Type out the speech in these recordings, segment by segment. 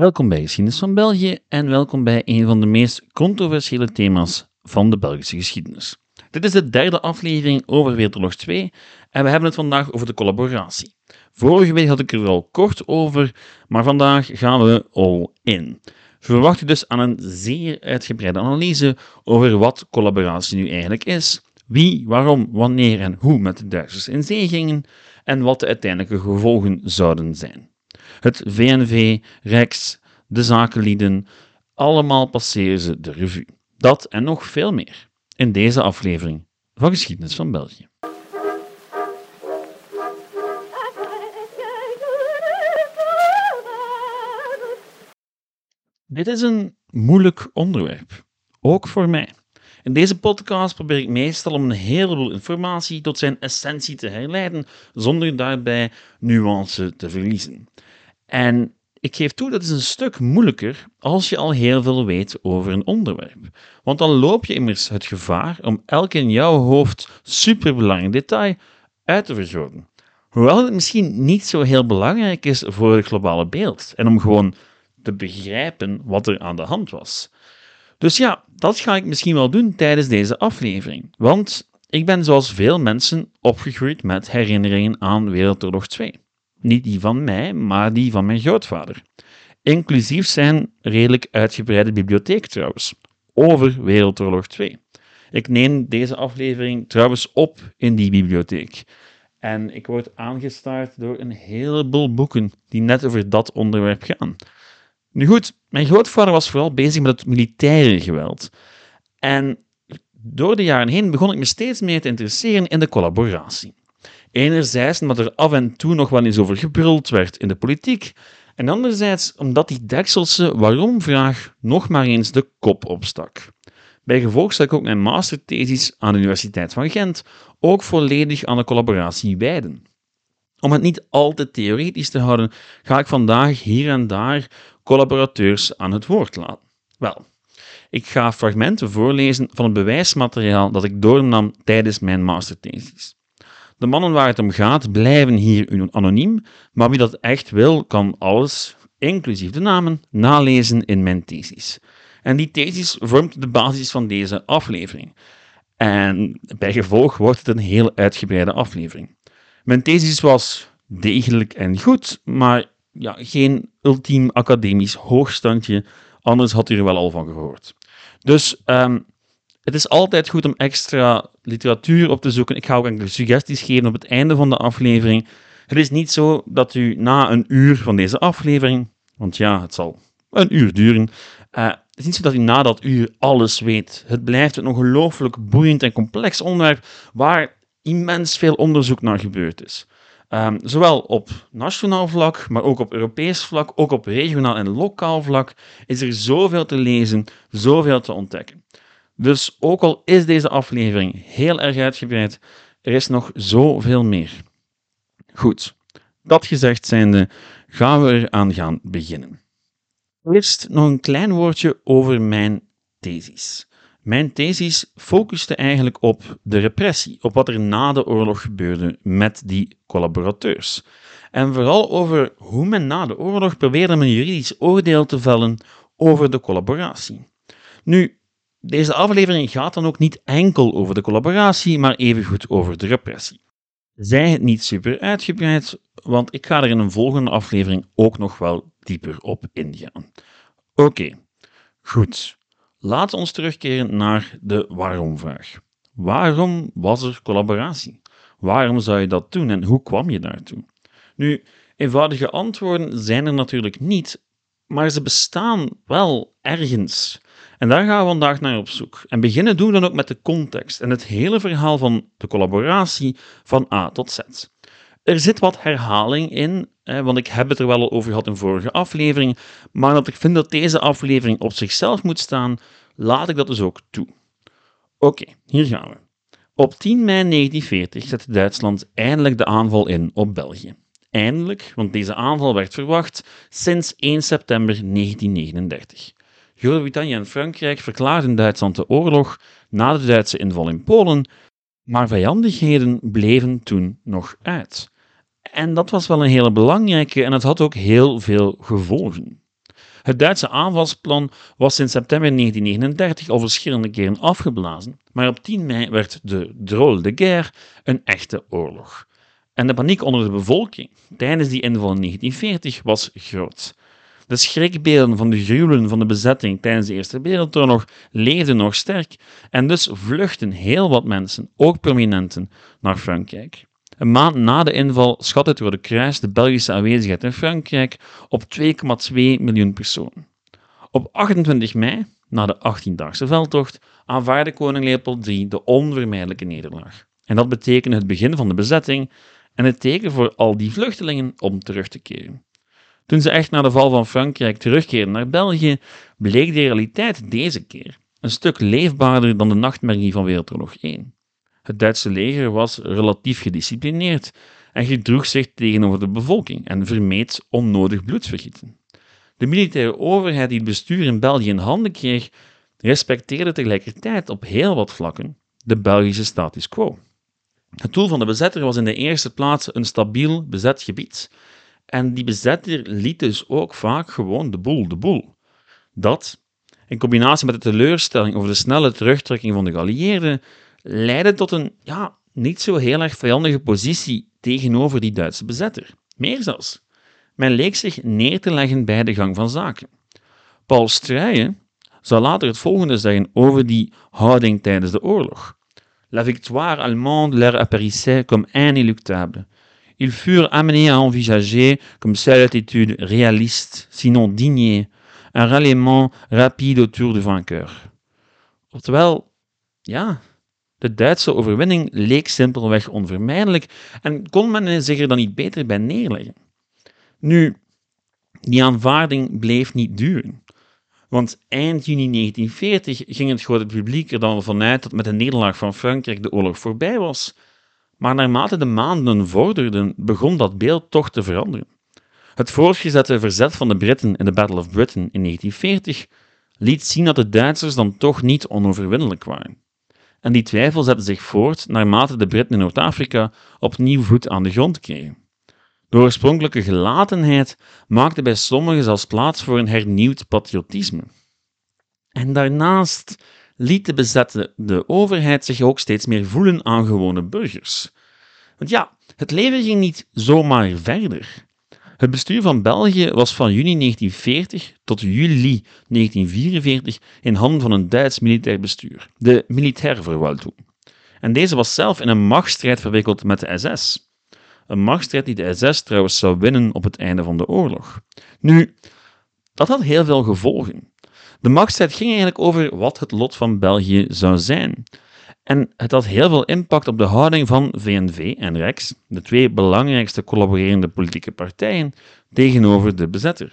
Welkom bij Geschiedenis van België en welkom bij een van de meest controversiële thema's van de Belgische geschiedenis. Dit is de derde aflevering over Wereldoorlog 2 en we hebben het vandaag over de collaboratie. Vorige week had ik er al kort over, maar vandaag gaan we all in. Verwacht u dus aan een zeer uitgebreide analyse over wat collaboratie nu eigenlijk is, wie, waarom, wanneer en hoe met de Duitsers in zee gingen en wat de uiteindelijke gevolgen zouden zijn. Het VNV, Rex, de zakenlieden, allemaal passeren ze de revue. Dat en nog veel meer in deze aflevering van Geschiedenis van België. Dit is een moeilijk onderwerp, ook voor mij. In deze podcast probeer ik meestal om een heleboel informatie tot zijn essentie te herleiden, zonder daarbij nuance te verliezen. En ik geef toe, dat is een stuk moeilijker als je al heel veel weet over een onderwerp. Want dan loop je immers het gevaar om elk in jouw hoofd superbelangrijk detail uit te verzorgen. Hoewel het misschien niet zo heel belangrijk is voor het globale beeld en om gewoon te begrijpen wat er aan de hand was. Dus ja, dat ga ik misschien wel doen tijdens deze aflevering. Want ik ben zoals veel mensen opgegroeid met herinneringen aan Wereldoorlog 2. Niet die van mij, maar die van mijn grootvader. Inclusief zijn redelijk uitgebreide bibliotheek trouwens, over Wereldoorlog 2. Ik neem deze aflevering trouwens op in die bibliotheek. En ik word aangestaard door een heleboel boeken die net over dat onderwerp gaan. Nu goed, mijn grootvader was vooral bezig met het militaire geweld. En door de jaren heen begon ik me steeds meer te interesseren in de collaboratie. Enerzijds omdat er af en toe nog wel eens over gebruld werd in de politiek, en anderzijds omdat die dekselse waarom-vraag nog maar eens de kop opstak. Bij gevolg zal ik ook mijn masterthesis aan de Universiteit van Gent ook volledig aan de collaboratie wijden. Om het niet al te theoretisch te houden, ga ik vandaag hier en daar collaborateurs aan het woord laten. Wel, ik ga fragmenten voorlezen van het bewijsmateriaal dat ik doornam tijdens mijn masterthesis. De mannen waar het om gaat blijven hier anoniem, maar wie dat echt wil, kan alles, inclusief de namen, nalezen in mijn thesis. En die thesis vormt de basis van deze aflevering. En bij gevolg wordt het een heel uitgebreide aflevering. Mijn thesis was degelijk en goed, maar ja, geen ultiem academisch hoogstandje, anders had u er wel al van gehoord. Dus um, het is altijd goed om extra literatuur op te zoeken. Ik ga ook enkele suggesties geven op het einde van de aflevering. Het is niet zo dat u na een uur van deze aflevering, want ja, het zal een uur duren, uh, het is niet zo dat u na dat uur alles weet. Het blijft een ongelooflijk boeiend en complex onderwerp waar immens veel onderzoek naar gebeurd is. Um, zowel op nationaal vlak, maar ook op Europees vlak, ook op regionaal en lokaal vlak, is er zoveel te lezen, zoveel te ontdekken. Dus ook al is deze aflevering heel erg uitgebreid, er is nog zoveel meer. Goed, dat gezegd zijnde, gaan we eraan gaan beginnen. Eerst nog een klein woordje over mijn thesis. Mijn thesis focuste eigenlijk op de repressie, op wat er na de oorlog gebeurde met die collaborateurs. En vooral over hoe men na de oorlog probeerde een juridisch oordeel te vellen over de collaboratie. Nu, deze aflevering gaat dan ook niet enkel over de collaboratie, maar evengoed over de repressie. Zij het niet super uitgebreid, want ik ga er in een volgende aflevering ook nog wel dieper op ingaan. Oké, goed. Laten we terugkeren naar de waarom-vraag. Waarom was er collaboratie? Waarom zou je dat doen en hoe kwam je daartoe? Nu, eenvoudige antwoorden zijn er natuurlijk niet, maar ze bestaan wel ergens. En daar gaan we vandaag naar op zoek. En beginnen doen we dan ook met de context en het hele verhaal van de collaboratie van A tot Z. Er zit wat herhaling in, hè, want ik heb het er wel over gehad in vorige aflevering, maar dat ik vind dat deze aflevering op zichzelf moet staan, laat ik dat dus ook toe. Oké, hier gaan we. Op 10 mei 1940 zette Duitsland eindelijk de aanval in op België. Eindelijk, want deze aanval werd verwacht sinds 1 september 1939. Groot-Brittannië en Frankrijk verklaarden Duitsland de oorlog na de Duitse inval in Polen, maar vijandigheden bleven toen nog uit. En dat was wel een hele belangrijke en het had ook heel veel gevolgen. Het Duitse aanvalsplan was in september 1939 al verschillende keren afgeblazen, maar op 10 mei werd de drôle de guerre een echte oorlog. En de paniek onder de bevolking tijdens die inval in 1940 was groot. De schrikbeelden van de gruwelen van de bezetting tijdens de Eerste Wereldoorlog leefden nog sterk en dus vluchtten heel wat mensen, ook prominenten, naar Frankrijk. Een maand na de inval schat het Rode Kruis de Belgische aanwezigheid in Frankrijk op 2,2 miljoen personen. Op 28 mei, na de 18-daagse veldtocht, aanvaarde koning Leopold III de onvermijdelijke nederlaag. En dat betekende het begin van de bezetting en het teken voor al die vluchtelingen om terug te keren. Toen ze echt na de val van Frankrijk terugkeerden naar België, bleek de realiteit deze keer een stuk leefbaarder dan de nachtmerrie van Wereldoorlog I. Het Duitse leger was relatief gedisciplineerd en gedroeg zich tegenover de bevolking en vermeed onnodig bloedvergieten. De militaire overheid die het bestuur in België in handen kreeg, respecteerde tegelijkertijd op heel wat vlakken de Belgische status quo. Het doel van de bezetter was in de eerste plaats een stabiel bezet gebied. En die bezetter liet dus ook vaak gewoon de boel de boel. Dat, in combinatie met de teleurstelling over de snelle terugtrekking van de geallieerden, leidde tot een ja, niet zo heel erg vijandige positie tegenover die Duitse bezetter. Meer zelfs. Men leek zich neer te leggen bij de gang van zaken. Paul Struyen zal later het volgende zeggen over die houding tijdens de oorlog. La victoire allemande leur apparaissait comme inéluctable. Ils furent amenés à envisager comme seule attitude réaliste, sinon digne, un ralliement rapide autour du vainqueur. Oftewel, ja, de Duitse overwinning leek simpelweg onvermijdelijk en kon men zich er dan niet beter bij neerleggen. Nu, die aanvaarding bleef niet duren. Want eind juni 1940 ging het grote publiek er dan vanuit dat met de nederlaag van Frankrijk de oorlog voorbij was. Maar naarmate de maanden vorderden, begon dat beeld toch te veranderen. Het voortgezette verzet van de Britten in de Battle of Britain in 1940 liet zien dat de Duitsers dan toch niet onoverwinnelijk waren. En die twijfel zette zich voort naarmate de Britten in Noord-Afrika opnieuw voet aan de grond kregen. De oorspronkelijke gelatenheid maakte bij sommigen zelfs plaats voor een hernieuwd patriotisme. En daarnaast liet de overheid zich ook steeds meer voelen aan gewone burgers. Want ja, het leven ging niet zomaar verder. Het bestuur van België was van juni 1940 tot juli 1944 in handen van een Duits militair bestuur, de Militärverwaltung. En deze was zelf in een machtsstrijd verwikkeld met de SS. Een machtsstrijd die de SS trouwens zou winnen op het einde van de oorlog. Nu, dat had heel veel gevolgen. De machtsstrijd ging eigenlijk over wat het lot van België zou zijn. En het had heel veel impact op de houding van VNV en Rex, de twee belangrijkste collaborerende politieke partijen, tegenover de bezetter.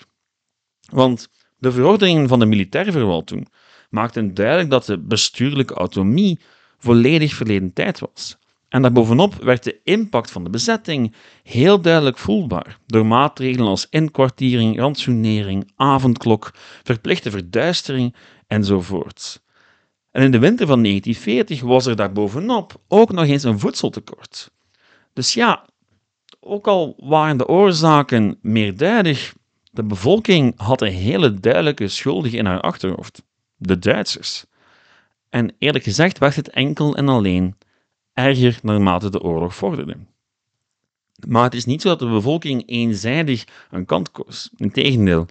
Want de verordeningen van de militaire verwalting maakten duidelijk dat de bestuurlijke autonomie volledig verleden tijd was. En daarbovenop werd de impact van de bezetting heel duidelijk voelbaar door maatregelen als inkwartiering, rantsoenering, avondklok, verplichte verduistering enzovoort. En in de winter van 1940 was er daarbovenop ook nog eens een voedseltekort. Dus ja, ook al waren de oorzaken meerduidig, de bevolking had een hele duidelijke schuldige in haar achterhoofd: de Duitsers. En eerlijk gezegd werd het enkel en alleen erger naarmate de oorlog vorderde. Maar het is niet zo dat de bevolking eenzijdig een kant koos. Integendeel,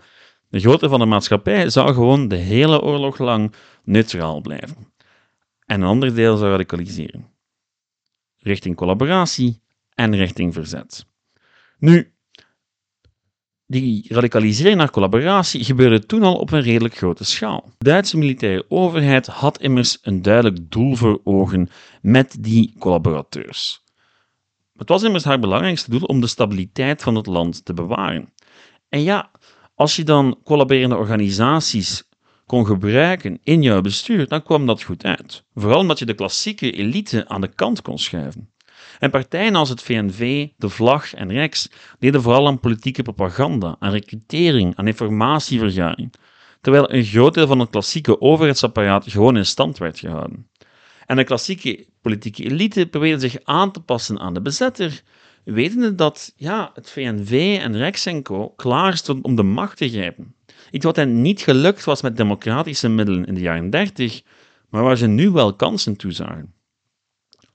de grootte van de maatschappij zou gewoon de hele oorlog lang neutraal blijven. En een ander deel zou radicaliseren. Richting collaboratie en richting verzet. Nu, die radicalisering naar collaboratie gebeurde toen al op een redelijk grote schaal. De Duitse militaire overheid had immers een duidelijk doel voor ogen met die collaborateurs. Het was immers haar belangrijkste doel om de stabiliteit van het land te bewaren. En ja, als je dan collaborerende organisaties kon gebruiken in jouw bestuur, dan kwam dat goed uit. Vooral omdat je de klassieke elite aan de kant kon schuiven. En partijen als het VNV, de Vlag en Rex deden vooral aan politieke propaganda, aan recrutering, aan informatievergaring, terwijl een groot deel van het klassieke overheidsapparaat gewoon in stand werd gehouden. En de klassieke politieke elite probeerde zich aan te passen aan de bezetter, wetende dat ja, het VNV en Rex en Co. klaar stonden om de macht te grijpen. Iets wat hen niet gelukt was met democratische middelen in de jaren 30, maar waar ze nu wel kansen toe zagen.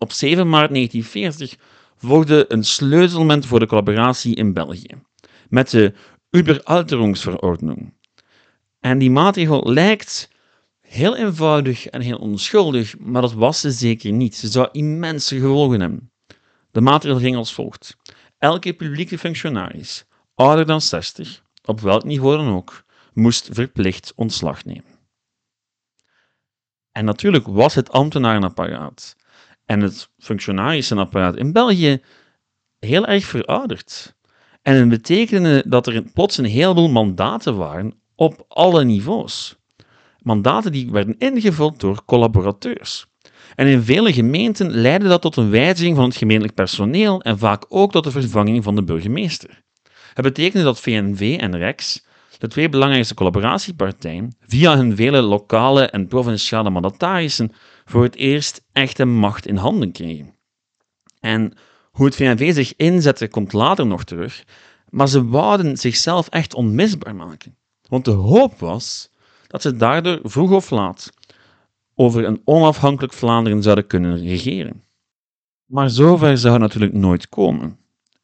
Op 7 maart 1940 volgde een sleutelmoment voor de collaboratie in België, met de Überalterungsverordnung. En die maatregel lijkt heel eenvoudig en heel onschuldig, maar dat was ze zeker niet. Ze zou immense gevolgen hebben. De maatregel ging als volgt. Elke publieke functionaris, ouder dan 60, op welk niveau dan ook, moest verplicht ontslag nemen. En natuurlijk was het ambtenarenapparaat en het functionarischenapparaat in België heel erg verouderd. En het betekende dat er plots een heleboel mandaten waren op alle niveaus. Mandaten die werden ingevuld door collaborateurs. En in vele gemeenten leidde dat tot een wijziging van het gemeentelijk personeel en vaak ook tot de vervanging van de burgemeester. Het betekende dat VNV en REX, de twee belangrijkste collaboratiepartijen, via hun vele lokale en provinciale mandatarissen voor het eerst echte macht in handen kregen. En hoe het VNV zich inzette komt later nog terug, maar ze wouden zichzelf echt onmisbaar maken. Want de hoop was dat ze daardoor vroeg of laat over een onafhankelijk Vlaanderen zouden kunnen regeren. Maar zover zou het natuurlijk nooit komen.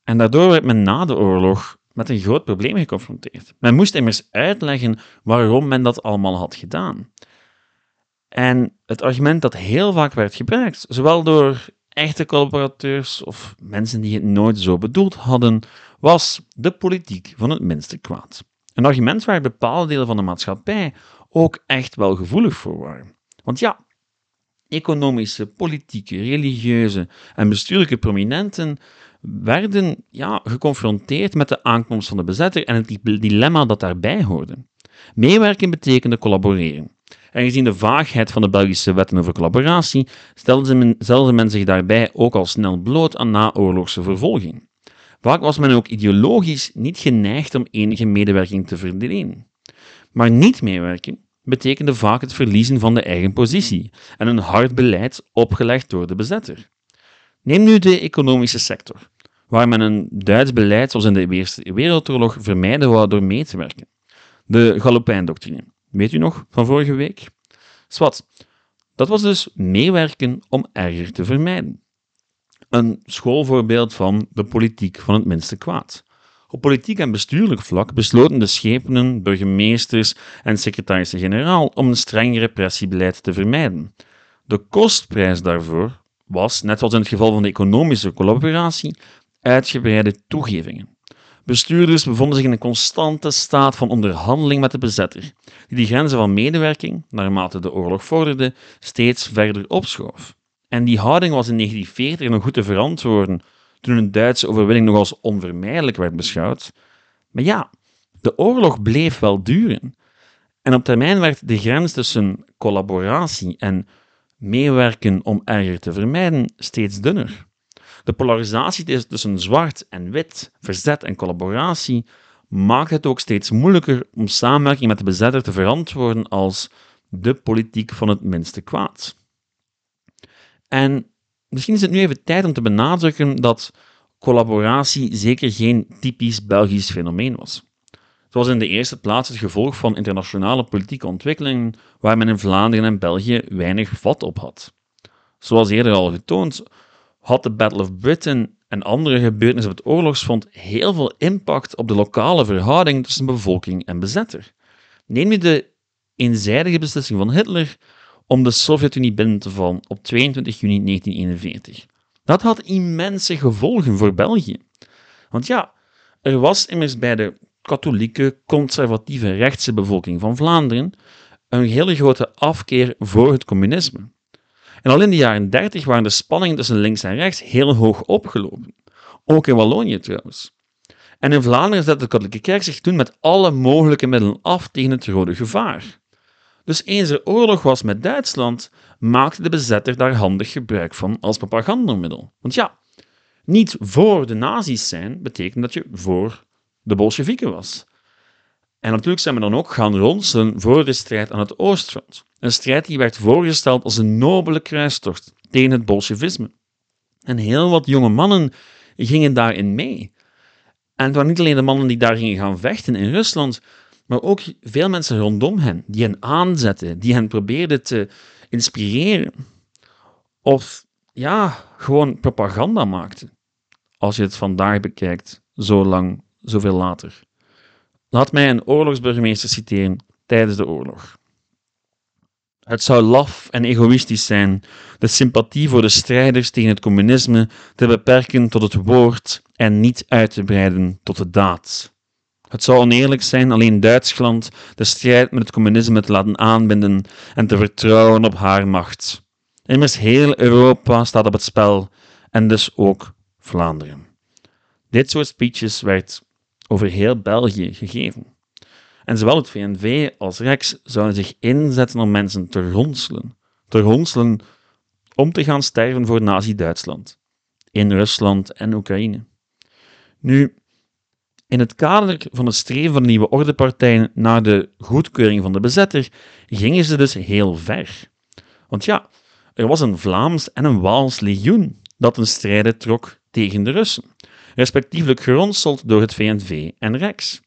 En daardoor werd men na de oorlog met een groot probleem geconfronteerd. Men moest immers uitleggen waarom men dat allemaal had gedaan. En het argument dat heel vaak werd gebruikt, zowel door echte collaborateurs of mensen die het nooit zo bedoeld hadden, was de politiek van het minste kwaad. Een argument waar bepaalde delen van de maatschappij ook echt wel gevoelig voor waren. Want ja, economische, politieke, religieuze en bestuurlijke prominenten werden ja, geconfronteerd met de aankomst van de bezetter en het dilemma dat daarbij hoorde. Meewerken betekende collaboreren. En gezien de vaagheid van de Belgische wetten over collaboratie, stelde men, men zich daarbij ook al snel bloot aan naoorlogse vervolging. Vaak was men ook ideologisch niet geneigd om enige medewerking te verlenen. Maar niet meewerken betekende vaak het verliezen van de eigen positie en een hard beleid opgelegd door de bezetter. Neem nu de economische sector, waar men een Duits beleid zoals in de Eerste Wereldoorlog vermijden wou door mee te werken. De Galopijn-doctrine, weet u nog, van vorige week? Swat, dat was dus meewerken om erger te vermijden. Een schoolvoorbeeld van de politiek van het minste kwaad. Op politiek en bestuurlijk vlak besloten de schepenen, burgemeesters en secretarissen-generaal om een streng repressiebeleid te vermijden. De kostprijs daarvoor was, net zoals in het geval van de economische collaboratie, uitgebreide toegevingen. Bestuurders bevonden zich in een constante staat van onderhandeling met de bezetter, die de grenzen van medewerking, naarmate de oorlog vorderde, steeds verder opschoof. En die houding was in 1940 nog goed te verantwoorden toen een Duitse overwinning nog als onvermijdelijk werd beschouwd. Maar ja, de oorlog bleef wel duren. En op termijn werd de grens tussen collaboratie en meewerken om erger te vermijden steeds dunner. De polarisatie tussen zwart en wit, verzet en collaboratie maakt het ook steeds moeilijker om samenwerking met de bezetter te verantwoorden als de politiek van het minste kwaad. En misschien is het nu even tijd om te benadrukken dat collaboratie zeker geen typisch Belgisch fenomeen was. Het was in de eerste plaats het gevolg van internationale politieke ontwikkelingen waar men in Vlaanderen en België weinig vat op had. Zoals eerder al getoond, had de Battle of Britain en andere gebeurtenissen op het oorlogsfront heel veel impact op de lokale verhouding tussen bevolking en bezetter. Neem je de eenzijdige beslissing van Hitler om de Sovjet-Unie binnen te vallen op 22 juni 1941. Dat had immense gevolgen voor België. Want ja, er was immers bij de katholieke, conservatieve rechtse bevolking van Vlaanderen een hele grote afkeer voor het communisme. En al in de jaren 30 waren de spanningen tussen links en rechts heel hoog opgelopen. Ook in Wallonië trouwens. En in Vlaanderen zette de katholieke kerk zich toen met alle mogelijke middelen af tegen het rode gevaar. Dus eens er oorlog was met Duitsland, maakte de bezetter daar handig gebruik van als propagandamiddel. Want ja, niet voor de nazi's zijn betekent dat je voor de Bolsjewieken was. En natuurlijk zijn we dan ook gaan ronselen voor de strijd aan het Oostfront. Een strijd die werd voorgesteld als een nobele kruistocht tegen het Bolsjewisme. En heel wat jonge mannen gingen daarin mee. En het waren niet alleen de mannen die daar gingen gaan vechten in Rusland, maar ook veel mensen rondom hen, die hen aanzetten, die hen probeerden te inspireren. Of ja, gewoon propaganda maakten. Als je het vandaag bekijkt, zo lang, zoveel later. Laat mij een oorlogsburgemeester citeren tijdens de oorlog. Het zou laf en egoïstisch zijn de sympathie voor de strijders tegen het communisme te beperken tot het woord en niet uit te breiden tot de daad. Het zou oneerlijk zijn alleen Duitsland de strijd met het communisme te laten aanbinden en te vertrouwen op haar macht. Immers heel Europa staat op het spel en dus ook Vlaanderen. Dit soort speeches werd over heel België gegeven. En zowel het VNV als Rex zouden zich inzetten om mensen te ronselen. Te ronselen om te gaan sterven voor Nazi-Duitsland. In Rusland en Oekraïne. Nu, in het kader van het streven van de nieuwe ordepartijen naar de goedkeuring van de bezetter gingen ze dus heel ver. Want ja, er was een Vlaams en een Waals legioen dat een strijden trok tegen de Russen, respectievelijk geronseld door het VNV en Rex.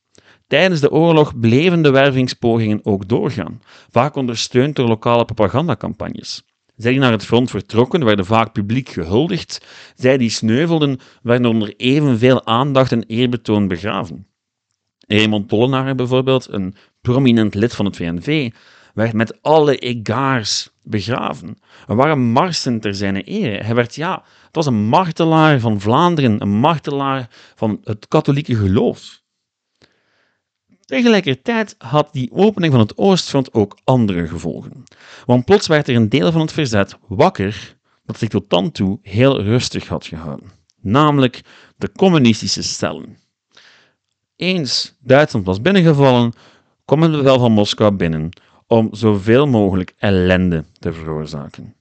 Tijdens de oorlog bleven de wervingspogingen ook doorgaan, vaak ondersteund door lokale propagandacampagnes. Zij die naar het front vertrokken, werden vaak publiek gehuldigd. Zij die sneuvelden, werden onder evenveel aandacht en eerbetoon begraven. Raymond Tollenaar bijvoorbeeld, een prominent lid van het VNV, werd met alle egaars begraven. Er waren marsen ter zijn ere. Hij werd, ja, het was een martelaar van Vlaanderen, een martelaar van het katholieke geloof. Tegelijkertijd had die opening van het Oostfront ook andere gevolgen. Want plots werd er een deel van het verzet wakker dat zich tot dan toe heel rustig had gehouden, namelijk de communistische cellen. Eens Duitsland was binnengevallen, kwam het bevel van Moskou binnen om zoveel mogelijk ellende te veroorzaken.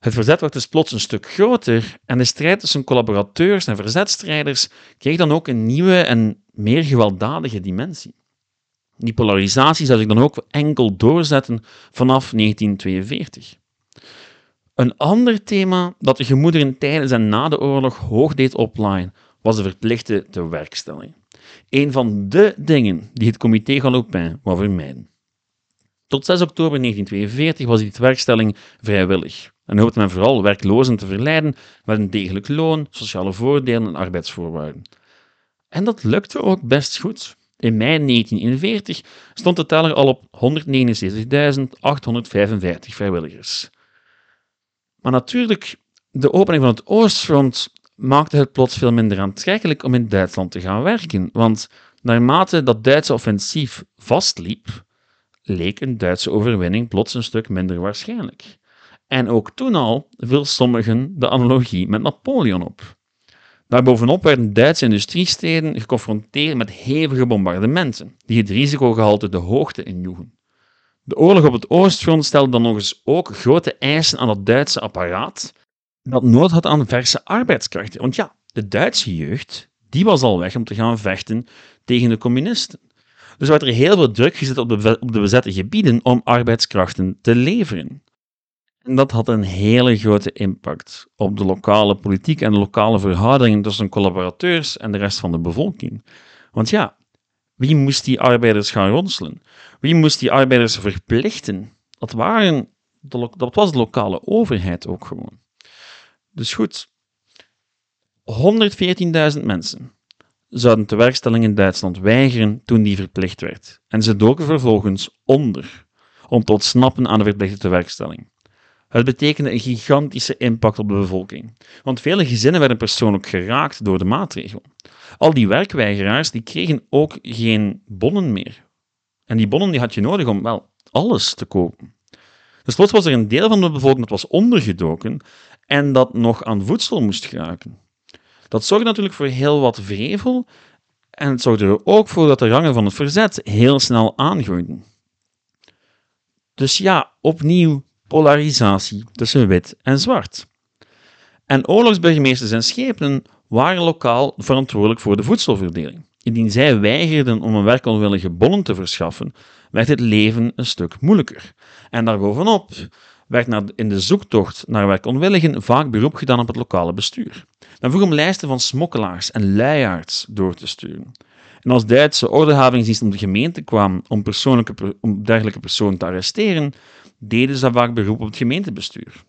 Het verzet werd dus plots een stuk groter en de strijd tussen collaborateurs en verzetstrijders kreeg dan ook een nieuwe en meer gewelddadige dimensie. Die polarisatie zou zich dan ook enkel doorzetten vanaf 1942. Een ander thema dat de gemoederen tijdens en na de oorlog hoog deed oplaaien, was de verplichte tewerkstelling. Een van de dingen die het comité Galopin wou vermijden. Tot 6 oktober 1942 was die tewerkstelling vrijwillig en hoopte men vooral werklozen te verleiden met een degelijk loon, sociale voordelen en arbeidsvoorwaarden. En dat lukte ook best goed. In mei 1941 stond de teller al op 179.855 vrijwilligers. Maar natuurlijk, de opening van het Oostfront maakte het plots veel minder aantrekkelijk om in Duitsland te gaan werken, want naarmate dat Duitse offensief vastliep, leek een Duitse overwinning plots een stuk minder waarschijnlijk. En ook toen al viel sommigen de analogie met Napoleon op. Daarbovenop werden Duitse industriesteden geconfronteerd met hevige bombardementen, die het risicogehalte de hoogte injoegen. De oorlog op het Oostfront stelde dan nog eens ook grote eisen aan het Duitse apparaat, dat nood had aan verse arbeidskrachten. Want ja, de Duitse jeugd, die was al weg om te gaan vechten tegen de communisten. Dus werd er heel veel druk gezet op de, de bezette gebieden om arbeidskrachten te leveren. En dat had een hele grote impact op de lokale politiek en de lokale verhoudingen tussen collaborateurs en de rest van de bevolking. Want ja, wie moest die arbeiders gaan ronselen? Wie moest die arbeiders verplichten? Dat, waren dat was de lokale overheid ook gewoon. Dus goed, 114.000 mensen zouden tewerkstelling in Duitsland weigeren toen die verplicht werd. En ze doken vervolgens onder om te ontsnappen aan de verplichte tewerkstelling. Het betekende een gigantische impact op de bevolking, want vele gezinnen werden persoonlijk geraakt door de maatregel. Al die werkweigeraars die kregen ook geen bonnen meer. En die bonnen die had je nodig om wel alles te kopen. Dus plots was er een deel van de bevolking dat was ondergedoken en dat nog aan voedsel moest geraken. Dat zorgde natuurlijk voor heel wat vrevel en het zorgde er ook voor dat de rangen van het verzet heel snel aangroeiden. Dus ja, opnieuw polarisatie tussen wit en zwart. En oorlogsburgemeesters en schepenen waren lokaal verantwoordelijk voor de voedselverdeling. Indien zij weigerden om een werkonwillige bonnen te verschaffen, werd het leven een stuk moeilijker. En daarbovenop werd in de zoektocht naar werkonwilligen vaak beroep gedaan op het lokale bestuur. Men vroeg om lijsten van smokkelaars en luiaards door te sturen. En als Duitse ordehavingsdienst om de gemeente kwam om, persoonlijke, om dergelijke personen te arresteren, deden ze vaak beroep op het gemeentebestuur.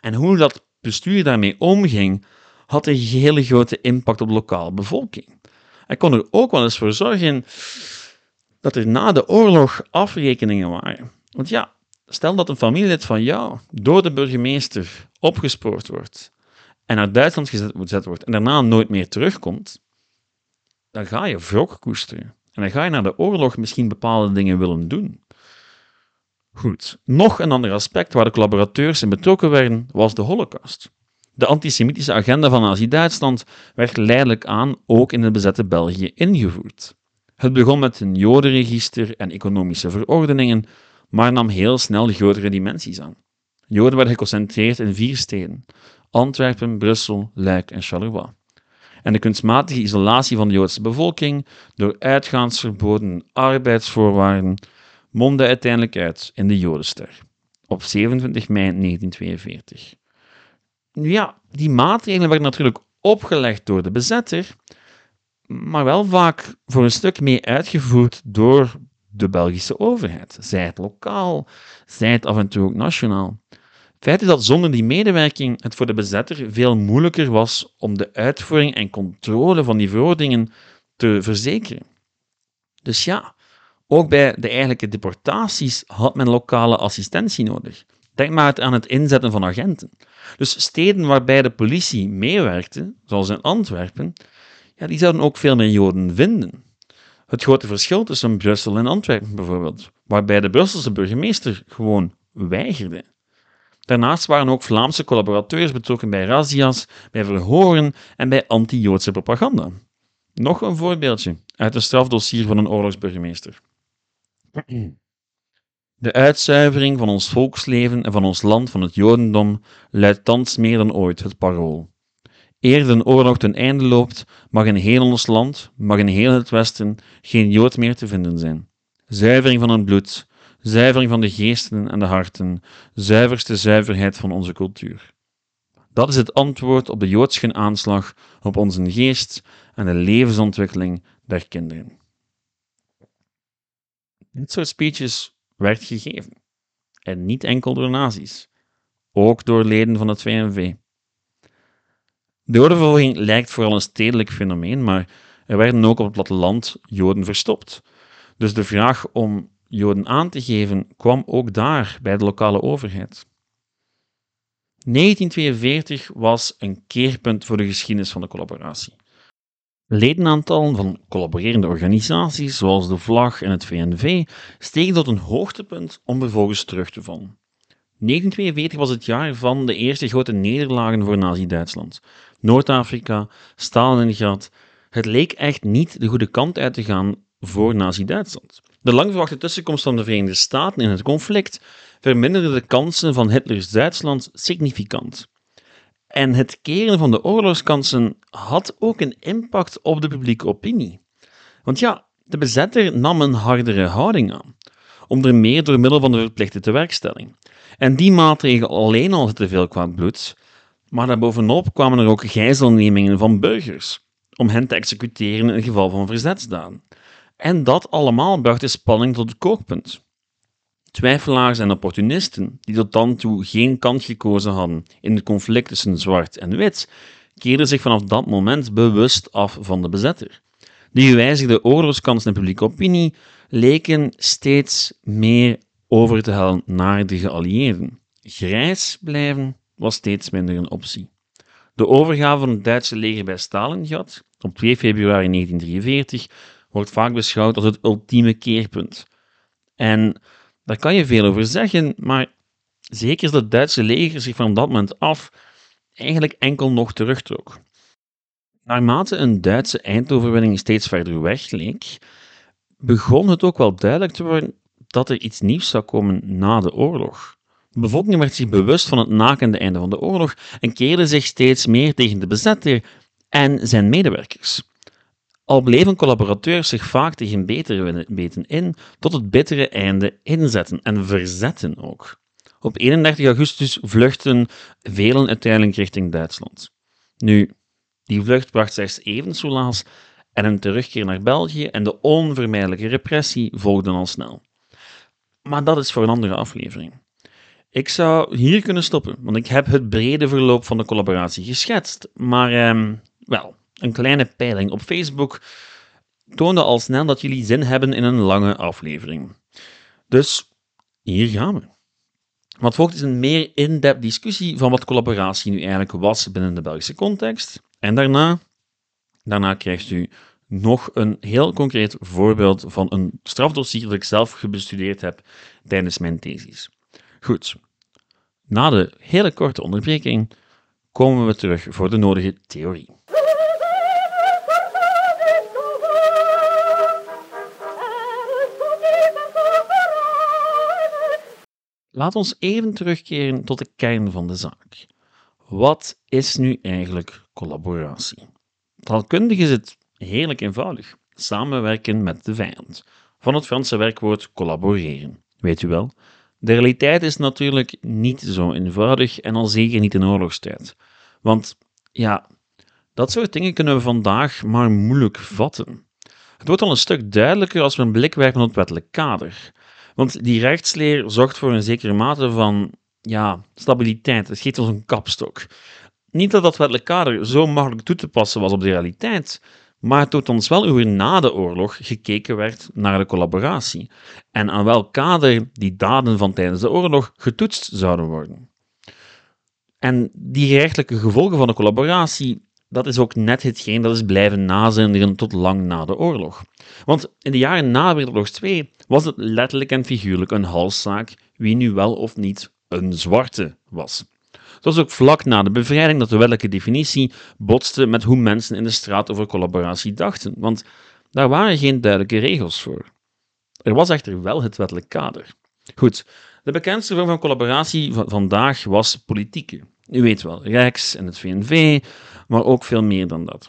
En hoe dat bestuur daarmee omging, had een hele grote impact op de lokale bevolking. Hij kon er ook wel eens voor zorgen dat er na de oorlog afrekeningen waren. Want ja, stel dat een familielid van jou door de burgemeester opgespoord wordt en naar Duitsland gezet wordt en daarna nooit meer terugkomt, dan ga je wrok koesteren. En dan ga je na de oorlog misschien bepaalde dingen willen doen. Goed, nog een ander aspect waar de collaborateurs in betrokken werden, was de Holocaust. De antisemitische agenda van Nazi-Duitsland werd geleidelijk aan ook in het bezette België ingevoerd. Het begon met een jodenregister en economische verordeningen, maar nam heel snel grotere dimensies aan. Joden werden geconcentreerd in vier steden: Antwerpen, Brussel, Luik en Charleroi. En de kunstmatige isolatie van de Joodse bevolking door uitgaansverboden arbeidsvoorwaarden mondde uiteindelijk uit in de Jodenster op 27 mei 1942. Nu ja, die maatregelen werden natuurlijk opgelegd door de bezetter, maar wel vaak voor een stuk mee uitgevoerd door de Belgische overheid. Zij het lokaal, zij het af en toe ook nationaal. Het feit is dat zonder die medewerking het voor de bezetter veel moeilijker was om de uitvoering en controle van die verordeningen te verzekeren. Dus ja, ook bij de eigenlijke deportaties had men lokale assistentie nodig. Denk maar aan het inzetten van agenten. Dus steden waarbij de politie meewerkte, zoals in Antwerpen, ja, die zouden ook veel meer Joden vinden. Het grote verschil tussen Brussel en Antwerpen bijvoorbeeld, waarbij de Brusselse burgemeester gewoon weigerde. Daarnaast waren ook Vlaamse collaborateurs betrokken bij razzia's, bij verhoren en bij anti-Joodse propaganda. Nog een voorbeeldje uit een strafdossier van een oorlogsburgemeester. De uitzuivering van ons volksleven en van ons land van het Jodendom luidt thans meer dan ooit het parool. Eer de oorlog ten einde loopt, mag in heel ons land, mag in heel het Westen, geen Jood meer te vinden zijn. Zuivering van het bloed, zuivering van de geesten en de harten, zuiverste zuiverheid van onze cultuur. Dat is het antwoord op de Joodsche aanslag op onze geest en de levensontwikkeling der kinderen. Dit soort speeches werd gegeven. En niet enkel door nazi's, ook door leden van het VNV. De jodenvervolging lijkt vooral een stedelijk fenomeen, maar er werden ook op het platteland Joden verstopt. Dus de vraag om Joden aan te geven kwam ook daar bij de lokale overheid. 1942 was een keerpunt voor de geschiedenis van de collaboratie. Ledenaantallen van collaborerende organisaties, zoals de Vlag en het VNV, stegen tot een hoogtepunt om vervolgens terug te vallen. 1942 was het jaar van de eerste grote nederlagen voor Nazi-Duitsland. Noord-Afrika, Stalingrad. Het leek echt niet de goede kant uit te gaan voor Nazi-Duitsland. De lang verwachte tussenkomst van de Verenigde Staten in het conflict verminderde de kansen van Hitlers Duitsland significant. En het keren van de oorlogskansen had ook een impact op de publieke opinie. Want ja, de bezetter nam een hardere houding aan, onder meer door middel van de verplichte tewerkstelling. En die maatregel alleen al te veel kwaad bloed, maar daarbovenop kwamen er ook gijzelnemingen van burgers, om hen te executeren in geval van verzetsdaden. En dat allemaal bracht de spanning tot het kookpunt. Twijfelaars en opportunisten, die tot dan toe geen kant gekozen hadden in het conflict tussen zwart en wit, keerden zich vanaf dat moment bewust af van de bezetter. De gewijzigde oorlogskansen en publieke opinie leken steeds meer over te hellen naar de geallieerden. Grijs blijven was steeds minder een optie. De overgave van het Duitse leger bij Stalingrad op 2 februari 1943 wordt vaak beschouwd als het ultieme keerpunt. En daar kan je veel over zeggen, maar zeker is dat het Duitse leger zich van dat moment af eigenlijk enkel nog terugtrok. Naarmate een Duitse eindoverwinning steeds verder weg leek, begon het ook wel duidelijk te worden dat er iets nieuws zou komen na de oorlog. De bevolking werd zich bewust van het nakende einde van de oorlog en keerde zich steeds meer tegen de bezetter en zijn medewerkers. Al bleven collaborateurs zich vaak tegen betere weten in tot het bittere einde inzetten en verzetten ook. Op 31 augustus vluchten velen uiteindelijk richting Duitsland. Nu, die vlucht bracht slechts even soelaas en een terugkeer naar België en de onvermijdelijke repressie volgden al snel. Maar dat is voor een andere aflevering. Ik zou hier kunnen stoppen, want ik heb het brede verloop van de collaboratie geschetst. Maar, ehm, wel, een kleine peiling op Facebook toonde al snel dat jullie zin hebben in een lange aflevering. Dus hier gaan we. Wat volgt is een meer in-depth discussie van wat collaboratie nu eigenlijk was binnen de Belgische context. En daarna, daarna krijgt u nog een heel concreet voorbeeld van een strafdossier dat ik zelf gebestudeerd heb tijdens mijn thesis. Goed, na de hele korte onderbreking komen we terug voor de nodige theorie. Laat ons even terugkeren tot de kern van de zaak. Wat is nu eigenlijk collaboratie? Taalkundig is het heerlijk eenvoudig. Samenwerken met de vijand. Van het Franse werkwoord collaboreren. Weet u wel? De realiteit is natuurlijk niet zo eenvoudig en al zeker niet in oorlogstijd. Want ja, dat soort dingen kunnen we vandaag maar moeilijk vatten. Het wordt al een stuk duidelijker als we een blik werpen op het wettelijk kader. Want die rechtsleer zorgt voor een zekere mate van ja, stabiliteit. Het geeft ons een kapstok. Niet dat dat wettelijk kader zo makkelijk toe te passen was op de realiteit, maar toont ons wel hoe na de oorlog gekeken werd naar de collaboratie en aan welk kader die daden van tijdens de oorlog getoetst zouden worden. En die gerechtelijke gevolgen van de collaboratie, dat is ook net hetgeen dat is blijven nazinderen tot lang na de oorlog. Want in de jaren na Wereldoorlog 2 was het letterlijk en figuurlijk een halszaak wie nu wel of niet een zwarte was. Was ook vlak na de bevrijding dat de wettelijke definitie botste met hoe mensen in de straat over collaboratie dachten, want daar waren geen duidelijke regels voor. Er was echter wel het wettelijk kader. Goed, de bekendste vorm van collaboratie van vandaag was politieke. U weet wel, Rijks en het VNV, maar ook veel meer dan dat.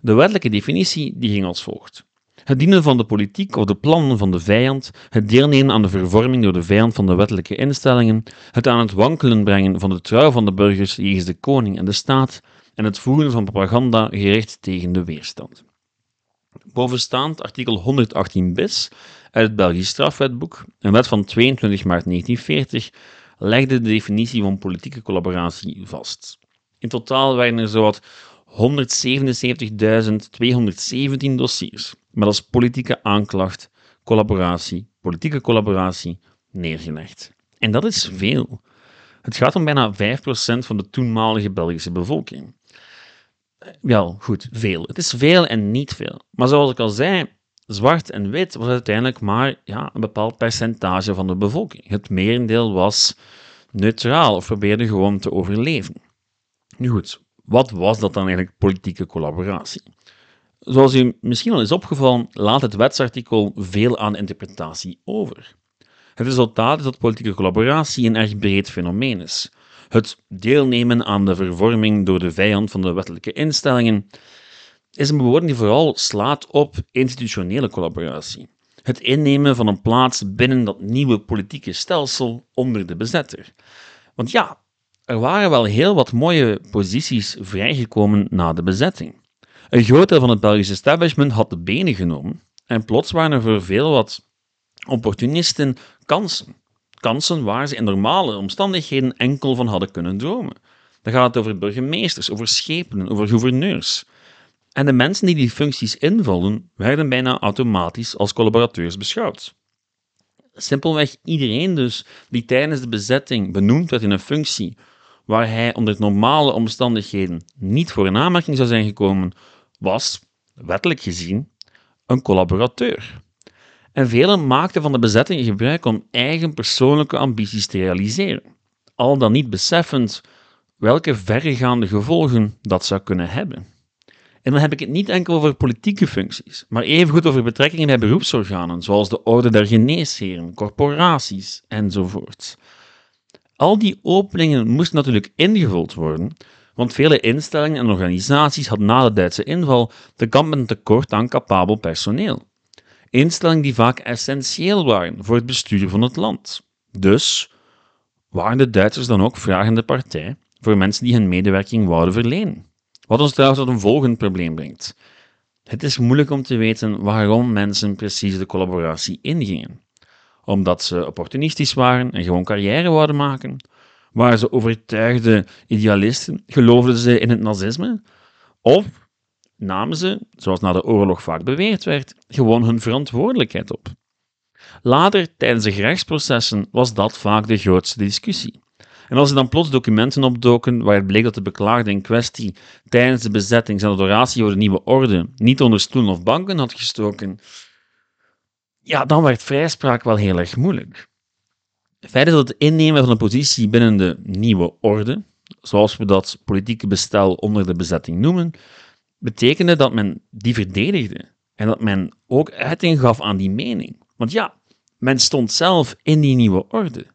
De wettelijke definitie die ging als volgt. Het dienen van de politiek of de plannen van de vijand, het deelnemen aan de vervorming door de vijand van de wettelijke instellingen, het aan het wankelen brengen van de trouw van de burgers jegens de koning en de staat en het voeren van propaganda gericht tegen de weerstand. Bovenstaand artikel 118 bis uit het Belgisch strafwetboek, een wet van 22 maart 1940, legde de definitie van politieke collaboratie vast. In totaal waren er zowat 177.217 dossiers, met als politieke aanklacht collaboratie, politieke collaboratie neergelegd. En dat is veel. Het gaat om bijna 5% van de toenmalige Belgische bevolking. Wel, goed, veel. Het is veel en niet veel. Maar zoals ik al zei, zwart en wit was uiteindelijk maar ja, een bepaald percentage van de bevolking. Het merendeel was neutraal of probeerde gewoon te overleven. Nu goed, wat was dat dan eigenlijk politieke collaboratie? Zoals u misschien al is opgevallen, laat het wetsartikel veel aan interpretatie over. Het resultaat is dat politieke collaboratie een erg breed fenomeen is. Het deelnemen aan de vervorming door de vijand van de wettelijke instellingen is een bewoording die vooral slaat op institutionele collaboratie. Het innemen van een plaats binnen dat nieuwe politieke stelsel onder de bezetter. Want ja, er waren wel heel wat mooie posities vrijgekomen na de bezetting. Een groot deel van het Belgische establishment had de benen genomen en plots waren er voor veel wat opportunisten kansen. Kansen waar ze in normale omstandigheden enkel van hadden kunnen dromen. Dan gaat het over burgemeesters, over schepenen, over gouverneurs. En de mensen die die functies invulden, werden bijna automatisch als collaborateurs beschouwd. Simpelweg iedereen dus die tijdens de bezetting benoemd werd in een functie waar hij onder normale omstandigheden niet voor een aanmerking zou zijn gekomen, was, wettelijk gezien, een collaborateur. En velen maakten van de bezetting gebruik om eigen persoonlijke ambities te realiseren, al dan niet beseffend welke verregaande gevolgen dat zou kunnen hebben. En dan heb ik het niet enkel over politieke functies, maar evengoed over betrekkingen bij beroepsorganen, zoals de Orde der Geneesheren, corporaties enzovoort. Al die openingen moesten natuurlijk ingevuld worden, want vele instellingen en organisaties hadden na de Duitse inval te kampen met tekort aan capabel personeel. Instellingen die vaak essentieel waren voor het bestuur van het land. Dus waren de Duitsers dan ook vragende partij voor mensen die hun medewerking wouden verlenen. Wat ons trouwens tot een volgend probleem brengt. Het is moeilijk om te weten waarom mensen precies de collaboratie ingingen. Omdat ze opportunistisch waren en gewoon carrière wilden maken? Waren ze overtuigde idealisten? Geloofden ze in het nazisme? Of namen ze, zoals na de oorlog vaak beweerd werd, gewoon hun verantwoordelijkheid op? Later, tijdens de gerechtsprocessen, was dat vaak de grootste discussie. En als er dan plots documenten opdoken waaruit bleek dat de beklaagde in kwestie tijdens de bezetting zijn adoratie voor de nieuwe orde niet onder stoelen of banken had gestoken, ja, dan werd vrijspraak wel heel erg moeilijk. Feit dat het innemen van een positie binnen de nieuwe orde, zoals we dat politieke bestel onder de bezetting noemen, betekende dat men die verdedigde en dat men ook uiting gaf aan die mening. Want ja, men stond zelf in die nieuwe orde.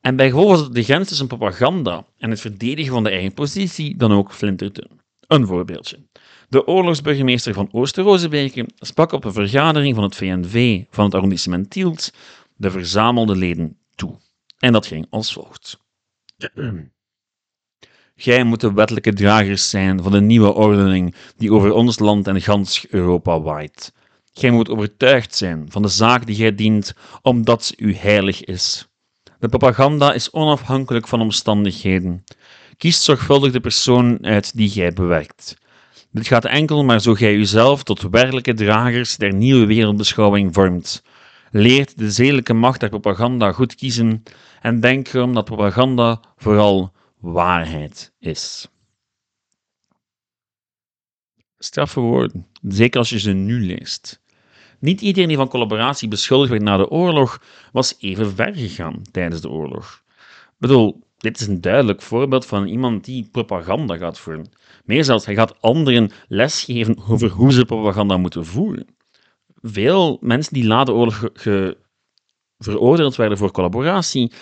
En bij gevolg was de grens tussen propaganda en het verdedigen van de eigen positie dan ook flinterdun. Een voorbeeldje. De oorlogsburgemeester van Oosterrozenbeke sprak op een vergadering van het VNV van het arrondissement Tielt de verzamelde leden toe. En dat ging als volgt. Gij moet de wettelijke dragers zijn van de nieuwe ordening die over ons land en gans Europa waait. Gij moet overtuigd zijn van de zaak die gij dient, omdat ze u heilig is. De propaganda is onafhankelijk van omstandigheden. Kies zorgvuldig de persoon uit die gij bewerkt. Dit gaat enkel maar zo gij uzelf tot werkelijke dragers der nieuwe wereldbeschouwing vormt. Leert de zedelijke macht der propaganda goed kiezen en denk erom dat propaganda vooral waarheid is. Straffe woorden, zeker als je ze nu leest. Niet iedereen die van collaboratie beschuldigd werd na de oorlog was even ver gegaan tijdens de oorlog. Ik bedoel, dit is een duidelijk voorbeeld van iemand die propaganda gaat voeren. Meer zelfs, hij gaat anderen lesgeven over hoe ze propaganda moeten voeren. Veel mensen die na de oorlog veroordeeld werden voor collaboratie,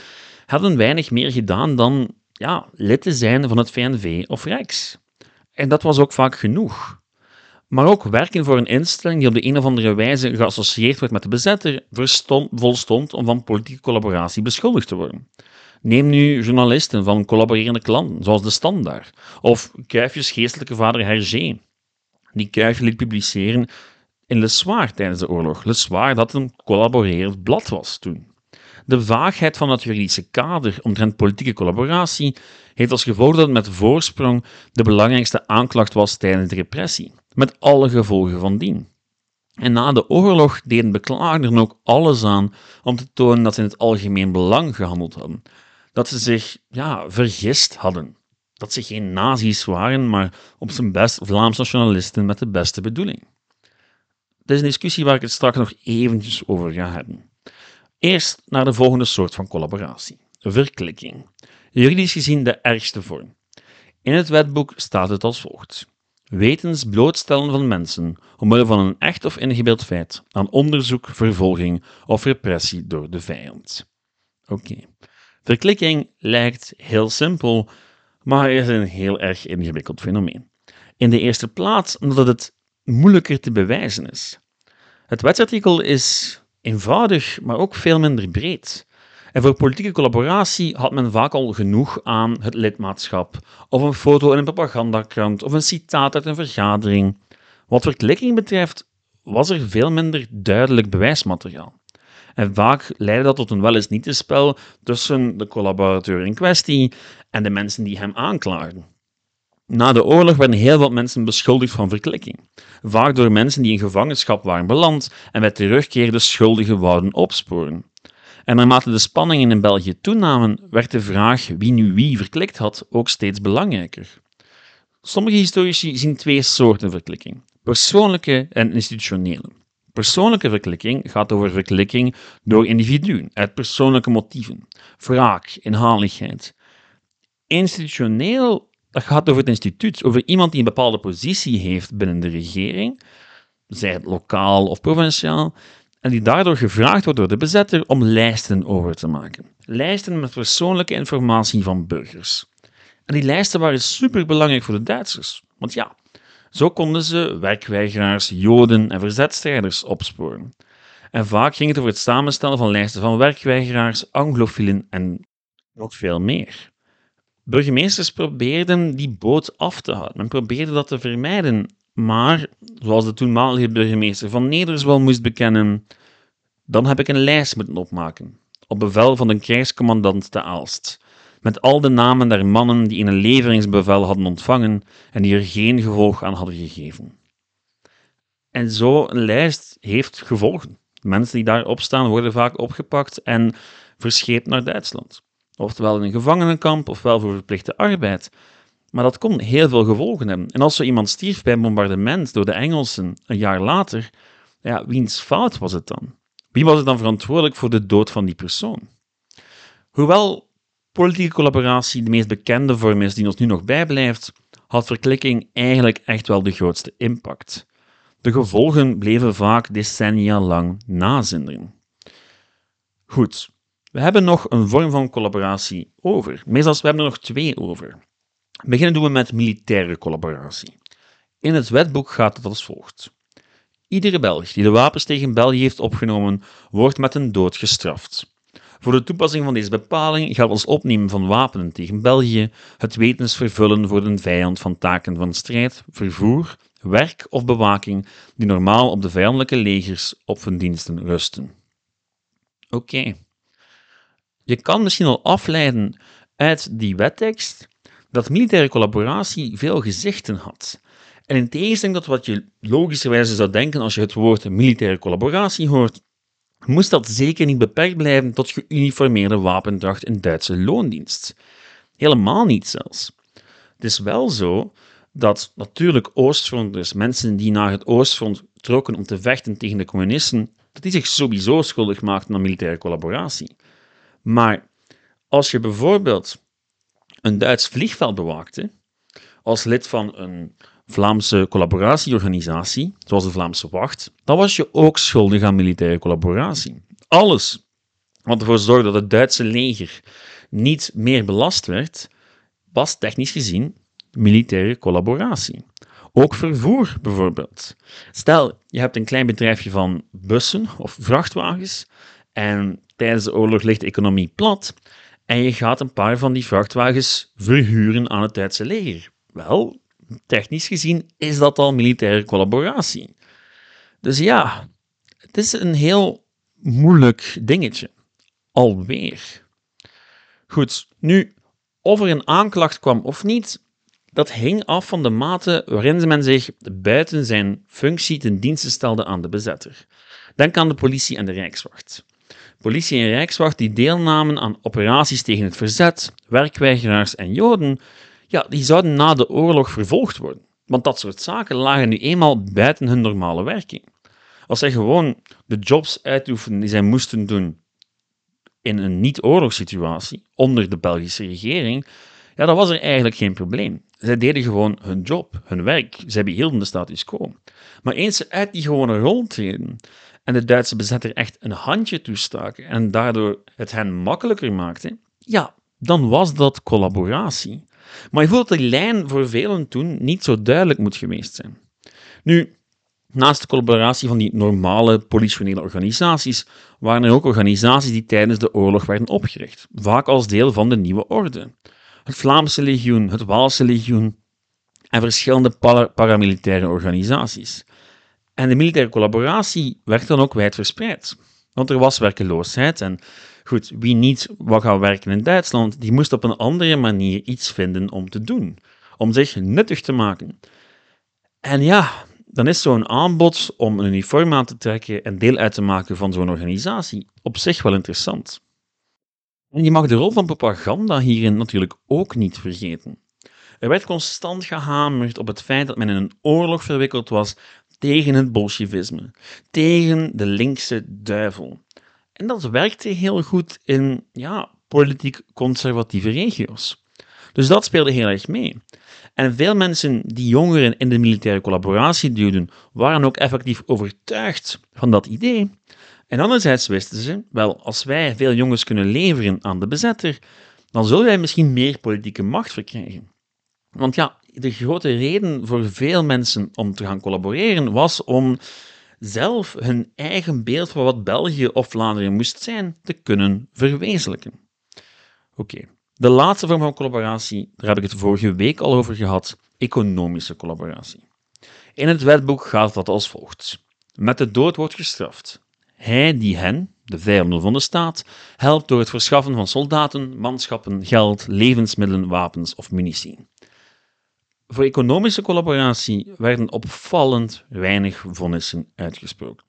hadden weinig meer gedaan dan ja, lid te zijn van het VNV of Rijks. En dat was ook vaak genoeg maar ook werken voor een instelling die op de een of andere wijze geassocieerd wordt met de bezetter, volstond om van politieke collaboratie beschuldigd te worden. Neem nu journalisten van collaborerende klanten, zoals De Standaard, of Kuifjes geestelijke vader Hergé, die Kuifje liet publiceren in Le Soir tijdens de oorlog. Le Soir dat een collaborerend blad was toen. De vaagheid van het juridische kader omtrent politieke collaboratie heeft als gevolg dat het met voorsprong de belangrijkste aanklacht was tijdens de repressie met alle gevolgen van dien. En na de oorlog deden beklaagden ook alles aan om te tonen dat ze in het algemeen belang gehandeld hadden. Dat ze zich ja, vergist hadden. Dat ze geen nazi's waren, maar op zijn best Vlaams nationalisten met de beste bedoeling. Dat is een discussie waar ik het straks nog eventjes over ga hebben. Eerst naar de volgende soort van collaboratie: verklikking. Juridisch gezien de ergste vorm. In het wetboek staat het als volgt: wetens blootstellen van mensen omwille van een echt of ingebeeld feit aan onderzoek, vervolging of repressie door de vijand. Oké. Verklikking lijkt heel simpel, maar is een heel erg ingewikkeld fenomeen. In de eerste plaats omdat het moeilijker te bewijzen is. Het wetsartikel is eenvoudig, maar ook veel minder breed. En voor politieke collaboratie had men vaak al genoeg aan het lidmaatschap, of een foto in een propagandakrant, of een citaat uit een vergadering. Wat verklikking betreft was er veel minder duidelijk bewijsmateriaal. En vaak leidde dat tot een wel eens niet te spel tussen de collaborateur in kwestie en de mensen die hem aanklaagden. Na de oorlog werden heel wat mensen beschuldigd van verklikking, vaak door mensen die in gevangenschap waren beland en bij terugkeer de schuldigen wouden opsporen. En naarmate de spanningen in België toenamen, werd de vraag wie nu wie verklikt had ook steeds belangrijker. Sommige historici zien twee soorten verklikking: persoonlijke en institutionele. Persoonlijke verklikking gaat over verklikking door individuen uit persoonlijke motieven, wraak, inhaligheid. Institutioneel dat gaat over het instituut, over iemand die een bepaalde positie heeft binnen de regering, zij het lokaal of provinciaal, en die daardoor gevraagd wordt door de bezetter om lijsten over te maken. Lijsten met persoonlijke informatie van burgers. En die lijsten waren superbelangrijk voor de Duitsers, want ja, zo konden ze werkweigeraars, joden en verzetstrijders opsporen. En vaak ging het over het samenstellen van lijsten van werkweigeraars, anglofielen en nog veel meer. Burgemeesters probeerden die boot af te houden. Men probeerde dat te vermijden, Maar, zoals de toenmalige burgemeester van Nederswal moest bekennen, dan heb ik een lijst moeten opmaken, op bevel van de krijgscommandant te Aalst, met al de namen der mannen die een leveringsbevel hadden ontvangen en die er geen gevolg aan hadden gegeven. En zo een lijst heeft gevolgen. Mensen die daarop staan worden vaak opgepakt en verscheept naar Duitsland. Oftewel in een gevangenenkamp, ofwel voor verplichte arbeid. Maar dat kon heel veel gevolgen hebben. En als zo iemand stierf bij een bombardement door de Engelsen een jaar later, ja, wiens fout was het dan? Wie was er dan verantwoordelijk voor de dood van die persoon? Hoewel politieke collaboratie de meest bekende vorm is die ons nu nog bijblijft, had verklikking eigenlijk echt wel de grootste impact. De gevolgen bleven vaak decennia lang nazinderen. Goed, we hebben nog een vorm van collaboratie over. Meestal we hebben er nog twee over. Beginnen doen we met militaire collaboratie. In het wetboek gaat het als volgt. Iedere Belg die de wapens tegen België heeft opgenomen, wordt met een dood gestraft. Voor de toepassing van deze bepaling geldt als opnemen van wapenen tegen België het wetens vervullen voor een vijand van taken van strijd, vervoer, werk of bewaking die normaal op de vijandelijke legers op hun diensten rusten. Oké. Je kan misschien al afleiden uit die wettekst dat militaire collaboratie veel gezichten had. En in tegenstelling tot wat je logischerwijze zou denken als je het woord militaire collaboratie hoort, moest dat zeker niet beperkt blijven tot geuniformeerde wapendracht in Duitse loondienst. Helemaal niet zelfs. Het is wel zo dat natuurlijk Oostfronters, mensen die naar het Oostfront trokken om te vechten tegen de communisten, dat die zich sowieso schuldig maakten aan militaire collaboratie. Maar als je bijvoorbeeld een Duits vliegveld bewaakte, als lid van een Vlaamse collaboratieorganisatie, zoals de Vlaamse Wacht, dan was je ook schuldig aan militaire collaboratie. Alles wat ervoor zorgde dat het Duitse leger niet meer belast werd, was technisch gezien militaire collaboratie. Ook vervoer bijvoorbeeld. Stel, je hebt een klein bedrijfje van bussen of vrachtwagens en tijdens de oorlog ligt de economie plat en je gaat een paar van die vrachtwagens verhuren aan het Duitse leger. Wel, technisch gezien is dat al militaire collaboratie. Dus ja, het is een heel moeilijk dingetje. Alweer. Goed, nu, of er een aanklacht kwam of niet, dat hing af van de mate waarin men zich buiten zijn functie ten dienste stelde aan de bezetter. Denk aan de politie en de Rijkswacht. Politie en Rijkswacht die deelnamen aan operaties tegen het verzet, werkweigeraars en Joden, ja, die zouden na de oorlog vervolgd worden. Want dat soort zaken lagen nu eenmaal buiten hun normale werking. Als zij gewoon de jobs uitoefenden die zij moesten doen in een niet-oorlogssituatie onder de Belgische regering, ja, dan was er eigenlijk geen probleem. Zij deden gewoon hun job, hun werk. Zij behielden de status quo. Maar eens ze uit die gewone rol en de Duitse bezetter echt een handje toestaken en daardoor het hen makkelijker maakte, ja, dan was dat collaboratie. Maar je voelt dat die lijn voor velen toen niet zo duidelijk moet geweest zijn. Nu, naast de collaboratie van die normale politionele organisaties, waren er ook organisaties die tijdens de oorlog werden opgericht, vaak als deel van de nieuwe orde het Vlaamse legioen, het Waalse legioen en verschillende paramilitaire organisaties. En de militaire collaboratie werd dan ook wijdverspreid. Want er was werkeloosheid en goed, wie niet wou gaan werken in Duitsland, die moest op een andere manier iets vinden om te doen, om zich nuttig te maken. En ja, dan is zo'n aanbod om een uniform aan te trekken en deel uit te maken van zo'n organisatie op zich wel interessant. En je mag de rol van propaganda hierin natuurlijk ook niet vergeten. Er werd constant gehamerd op het feit dat men in een oorlog verwikkeld was tegen het bolsjevisme, tegen de linkse duivel. En dat werkte heel goed in ja, politiek conservatieve regio's. Dus dat speelde heel erg mee. En veel mensen die jongeren in de militaire collaboratie duwden, waren ook effectief overtuigd van dat idee. En anderzijds wisten ze, wel, als wij veel jongens kunnen leveren aan de bezetter, dan zullen wij misschien meer politieke macht verkrijgen. Want ja, de grote reden voor veel mensen om te gaan collaboreren was om zelf hun eigen beeld van wat België of Vlaanderen moest zijn te kunnen verwezenlijken. Oké, de laatste vorm van collaboratie, daar heb ik het vorige week al over gehad, economische collaboratie. In het wetboek gaat dat als volgt. Met de dood wordt gestraft. Hij die hen, de vijanden van de staat, helpt door het verschaffen van soldaten, manschappen, geld, levensmiddelen, wapens of munitie. Voor economische collaboratie werden opvallend weinig vonnissen uitgesproken.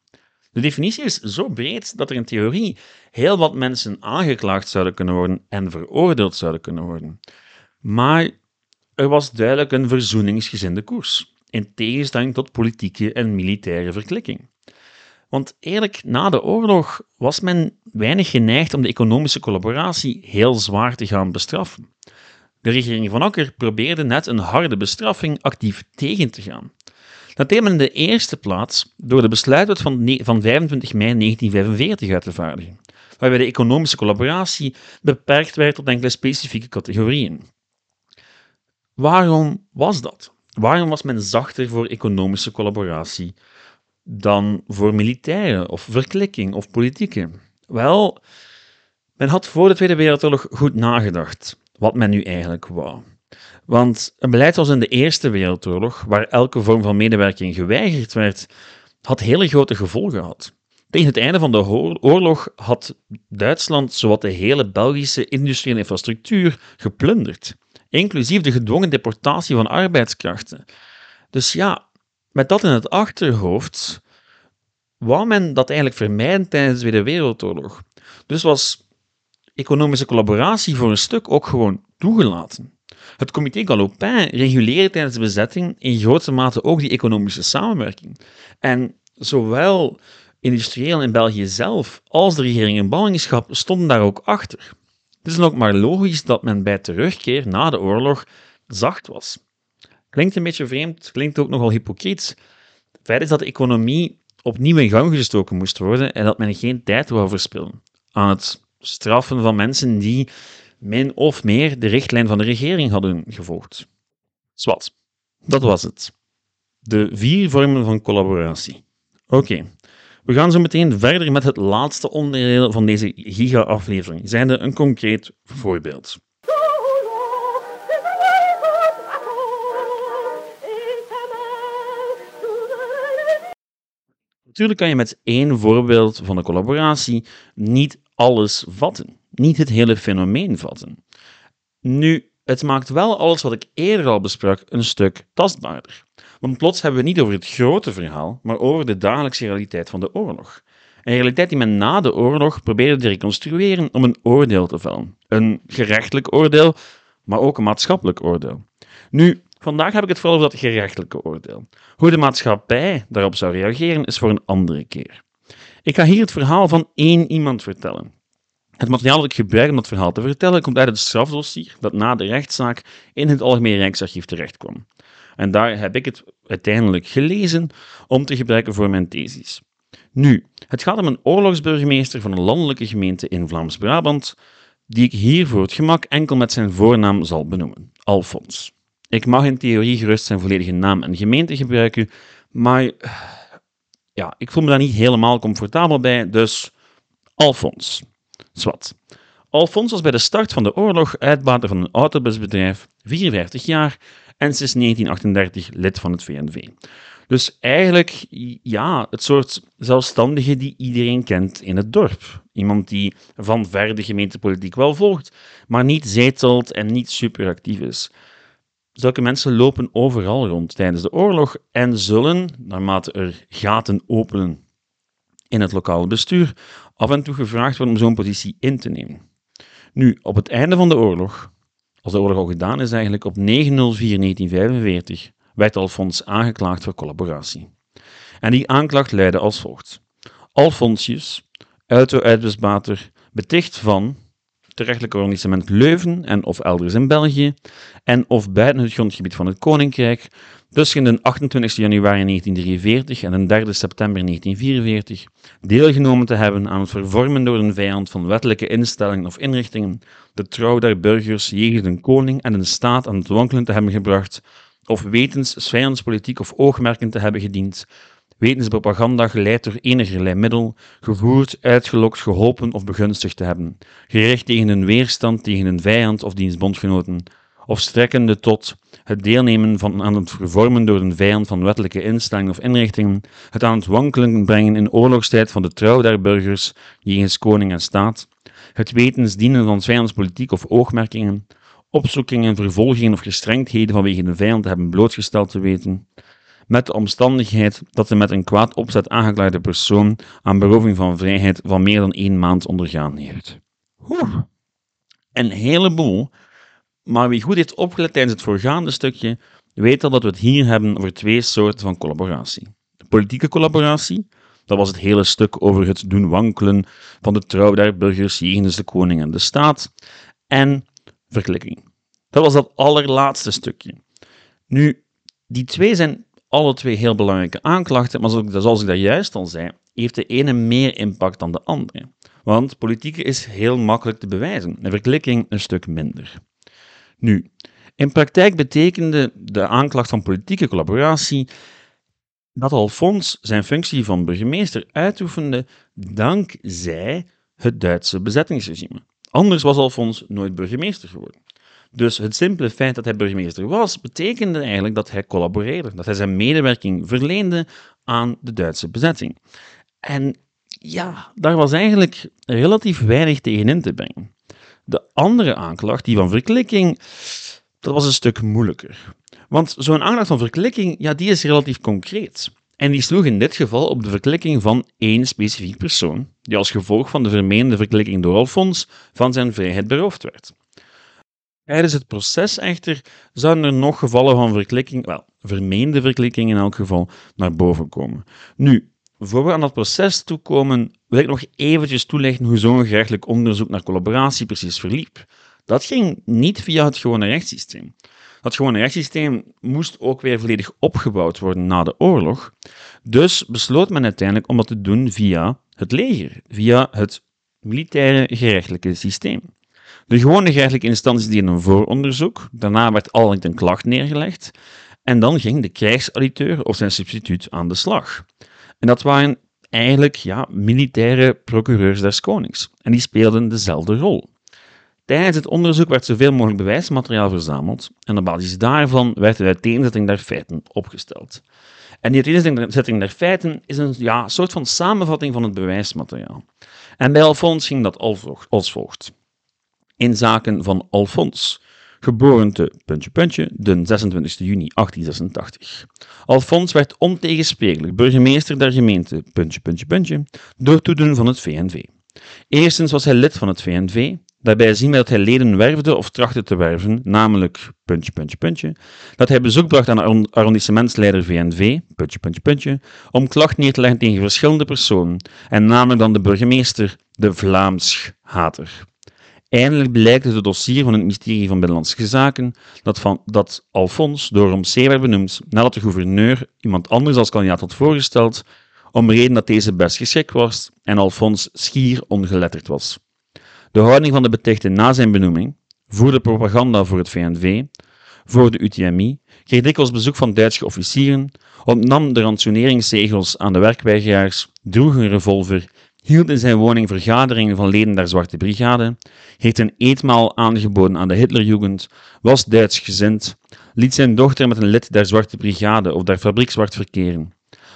De definitie is zo breed dat er in theorie heel wat mensen aangeklaagd zouden kunnen worden en veroordeeld zouden kunnen worden. Maar er was duidelijk een verzoeningsgezinde koers, in tegenstelling tot politieke en militaire verklikking. Want eerlijk, na de oorlog was men weinig geneigd om de economische collaboratie heel zwaar te gaan bestraffen. De regering van Akker probeerde net een harde bestraffing actief tegen te gaan. Dat deed men in de eerste plaats door de besluitwet van, van 25 mei 1945 uit te vaardigen, waarbij de economische collaboratie beperkt werd tot enkele specifieke categorieën. Waarom was dat? Waarom was men zachter voor economische collaboratie dan voor militaire of verklikking of politieke? Wel, men had voor de Tweede Wereldoorlog goed nagedacht wat men nu eigenlijk wou. Want een beleid zoals in de Eerste Wereldoorlog, waar elke vorm van medewerking geweigerd werd, had hele grote gevolgen gehad. Tegen het einde van de oorlog had Duitsland zowat de hele Belgische industriële infrastructuur geplunderd, inclusief de gedwongen deportatie van arbeidskrachten. Dus ja, met dat in het achterhoofd wou men dat eigenlijk vermijden tijdens de Tweede Wereldoorlog. Dus was economische collaboratie voor een stuk ook gewoon toegelaten. Het comité Galopin reguleerde tijdens de bezetting in grote mate ook die economische samenwerking. En zowel industrieel in België zelf als de regering in ballingschap stonden daar ook achter. Het is dan ook maar logisch dat men bij terugkeer na de oorlog zacht was. Klinkt een beetje vreemd, klinkt ook nogal hypocriet. Het feit is dat de economie opnieuw in gang gestoken moest worden en dat men geen tijd wou verspillen aan het straffen van mensen die min of meer de richtlijn van de regering hadden gevolgd. Zwat, dat was het. De vier vormen van collaboratie. Oké, we gaan zo meteen verder met het laatste onderdeel van deze giga-aflevering, zijnde een concreet voorbeeld. Natuurlijk kan je met één voorbeeld van een collaboratie niet alles vatten, niet het hele fenomeen vatten. Nu, het maakt wel alles wat ik eerder al besprak een stuk tastbaarder. Want plots hebben we niet over het grote verhaal, maar over de dagelijkse realiteit van de oorlog. Een realiteit die men na de oorlog probeerde te reconstrueren om een oordeel te vellen. Een gerechtelijk oordeel, maar ook een maatschappelijk oordeel. Nu, vandaag heb ik het vooral over dat gerechtelijke oordeel. Hoe de maatschappij daarop zou reageren is voor een andere keer. Ik ga hier het verhaal van één iemand vertellen. Het materiaal dat ik gebruik om dat verhaal te vertellen komt uit het strafdossier dat na de rechtszaak in het Algemeen Rijksarchief terechtkwam. En daar heb ik het uiteindelijk gelezen om te gebruiken voor mijn thesis. Nu, het gaat om een oorlogsburgemeester van een landelijke gemeente in Vlaams-Brabant, die ik hier voor het gemak enkel met zijn voornaam zal benoemen: Alfons. Ik mag in theorie gerust zijn volledige naam en gemeente gebruiken, maar ja, ik voel me daar niet helemaal comfortabel bij, dus Alfons. Zwat. Alfons was bij de start van de oorlog uitbater van een autobusbedrijf, 54 jaar en sinds 1938 lid van het VNV. Dus eigenlijk, ja, het soort zelfstandige die iedereen kent in het dorp. Iemand die van ver de gemeentepolitiek wel volgt, maar niet zetelt en niet superactief is. Zulke mensen lopen overal rond tijdens de oorlog en zullen, naarmate er gaten openen in het lokale bestuur, af en toe gevraagd worden om zo'n positie in te nemen. Nu, op het einde van de oorlog, als de oorlog al gedaan is eigenlijk, op 9-04-1945, werd Alfons aangeklaagd voor collaboratie. En die aanklacht luidde als volgt. Alfonsius, auto-uitwisbater, beticht van het rechtelijk arrondissement Leuven en of elders in België, en of buiten het grondgebied van het Koninkrijk, tussen de 28 januari 1943 en de 3 september 1944 deelgenomen te hebben aan het vervormen door een vijand van wettelijke instellingen of inrichtingen, de trouw der burgers jegens de koning en de staat aan het wankelen te hebben gebracht, of wetens vijandspolitiek of oogmerken te hebben gediend, wetenspropaganda geleid door enigerlei middel, gevoerd, uitgelokt, geholpen of begunstigd te hebben, gericht tegen een weerstand tegen een vijand of diens bondgenoten, of strekkende tot het deelnemen van, aan het vervormen door een vijand van wettelijke instellingen of inrichtingen, het aan het wankelen brengen in oorlogstijd van de trouw der burgers jegens koning en staat, het wetens dienen van vijandspolitiek of oogmerkingen, opzoekingen, vervolgingen of gestrengdheden vanwege de vijand hebben blootgesteld te weten, met de omstandigheid dat de met een kwaad opzet aangeklaagde persoon aan beroving van vrijheid van meer dan één maand ondergaan heeft. Oeh. Een heleboel, maar wie goed heeft opgelet tijdens het voorgaande stukje, weet al dat we het hier hebben over twee soorten van collaboratie. De politieke collaboratie, dat was het hele stuk over het doen wankelen van de trouw der burgers jegens de koning en de staat, en verklikking. Dat was dat allerlaatste stukje. Nu, die twee zijn alle twee heel belangrijke aanklachten, maar zoals ik dat juist al zei, heeft de ene meer impact dan de andere. Want politieke is heel makkelijk te bewijzen, en verklikking een stuk minder. Nu, in praktijk betekende de aanklacht van politieke collaboratie dat Alfons zijn functie van burgemeester uitoefende dankzij het Duitse bezettingsregime. Anders was Alfons nooit burgemeester geworden. Dus het simpele feit dat hij burgemeester was, betekende eigenlijk dat hij collaboreerde, dat hij zijn medewerking verleende aan de Duitse bezetting. En ja, daar was eigenlijk relatief weinig tegen in te brengen. De andere aanklacht, die van verklikking, dat was een stuk moeilijker. Want zo'n aanklacht van verklikking, ja, die is relatief concreet. En die sloeg in dit geval op de verklikking van één specifiek persoon, die als gevolg van de vermeende verklikking door Alfons van zijn vrijheid beroofd werd. Tijdens het proces echter zouden er nog gevallen van verklikking, wel, vermeende verklikking in elk geval, naar boven komen. Nu, voor we aan dat proces toekomen, wil ik nog eventjes toelichten hoe zo'n gerechtelijk onderzoek naar collaboratie precies verliep. Dat ging niet via het gewone rechtssysteem. Dat gewone rechtssysteem moest ook weer volledig opgebouwd worden na de oorlog. Dus besloot men uiteindelijk om dat te doen via het leger, via het militaire gerechtelijke systeem. De gewone gerechtelijke instanties deden een vooronderzoek, daarna werd al een klacht neergelegd en dan ging de krijgsauditeur of zijn substituut aan de slag. En dat waren eigenlijk ja, militaire procureurs des konings en die speelden dezelfde rol. Tijdens het onderzoek werd zoveel mogelijk bewijsmateriaal verzameld en op basis daarvan werd de uiteenzetting der feiten opgesteld. En die uiteenzetting der feiten is een ja, soort van samenvatting van het bewijsmateriaal. En bij Alfons ging dat als volgt in zaken van Alfons, geboren te puntje puntje, de 26 juni 1886. Alfons werd ontegensprekelijk burgemeester der gemeente puntje puntje puntje door toedoen van het VNV. Eerstens was hij lid van het VNV, Daarbij zien we dat hij leden werfde of trachtte te werven, namelijk puntje, puntje, puntje, dat hij bezoek bracht aan arrondissementsleider VNV, puntje, puntje, puntje, om klacht neer te leggen tegen verschillende personen, en namelijk dan de burgemeester, de Vlaams hater. Eindelijk blijkt het dossier van het ministerie van Binnenlandse Zaken dat, van, dat Alfons door Romsee werd benoemd nadat de gouverneur iemand anders als kandidaat had voorgesteld, om reden dat deze best geschikt was en Alfons schier ongeletterd was. De houding van de betichte na zijn benoeming voerde propaganda voor het VNV, voor de UTMI, kreeg dikwijls bezoek van Duitse officieren, ontnam de rantsoeneringszegels aan de werkweigeraars, droeg een revolver hield in zijn woning vergaderingen van leden der Zwarte Brigade, heeft een eetmaal aangeboden aan de Hitlerjugend, was Duits gezind, liet zijn dochter met een lid der Zwarte Brigade of der Fabriek Zwart verkeren.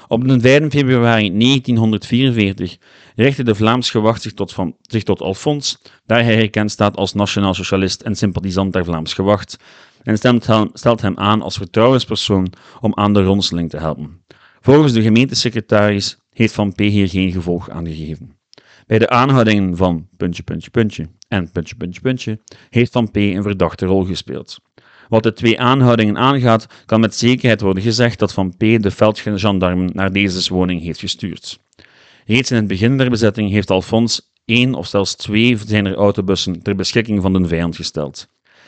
Op de 5 februari 1944 richtte de Vlaams gewacht zich tot, van, zich tot Alfons, daar hij gekend staat als nationaal socialist en sympathisant der Vlaams gewacht, en stelt hem aan als vertrouwenspersoon om aan de ronseling te helpen. Volgens de gemeentesecretaris heeft Van P hier geen gevolg aangegeven. Bij de aanhoudingen van puntje, puntje, puntje en puntje, puntje, puntje heeft Van P een verdachte rol gespeeld. Wat de twee aanhoudingen aangaat, kan met zekerheid worden gezegd dat Van P de veldgendarmen naar deze woning heeft gestuurd. Reeds in het begin der bezetting heeft Alfons één of zelfs twee zijner autobussen ter beschikking van de vijand gesteld.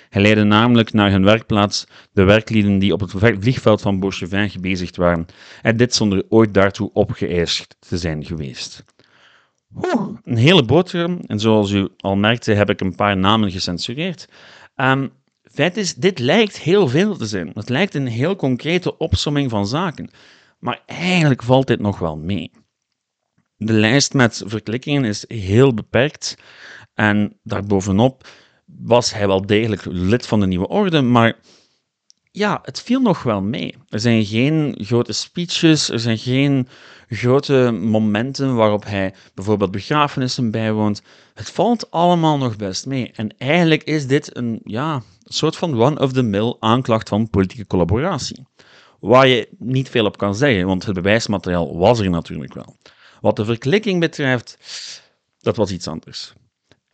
Hij leidde namelijk naar hun werkplaats de werklieden die op het vliegveld van Bourchevin gebezigd waren, en dit zonder ooit daartoe opgeëist te zijn geweest. Een hele boterham, en zoals u al merkte heb ik een paar namen gecensureerd. Um, feit is, dit lijkt heel veel te zijn. Het lijkt een heel concrete opsomming van zaken. Maar eigenlijk valt dit nog wel mee. De lijst met verklikkingen is heel beperkt en daarbovenop was hij wel degelijk lid van de nieuwe orde, maar ja, het viel nog wel mee. Er zijn geen grote speeches, er zijn geen grote momenten waarop hij bijvoorbeeld begrafenissen bijwoont. Het valt allemaal nog best mee. En eigenlijk is dit een, ja, soort van one-of-the-mill aanklacht van politieke collaboratie. Waar je niet veel op kan zeggen, want het bewijsmateriaal was er natuurlijk wel. Wat de verklikking betreft, dat was iets anders.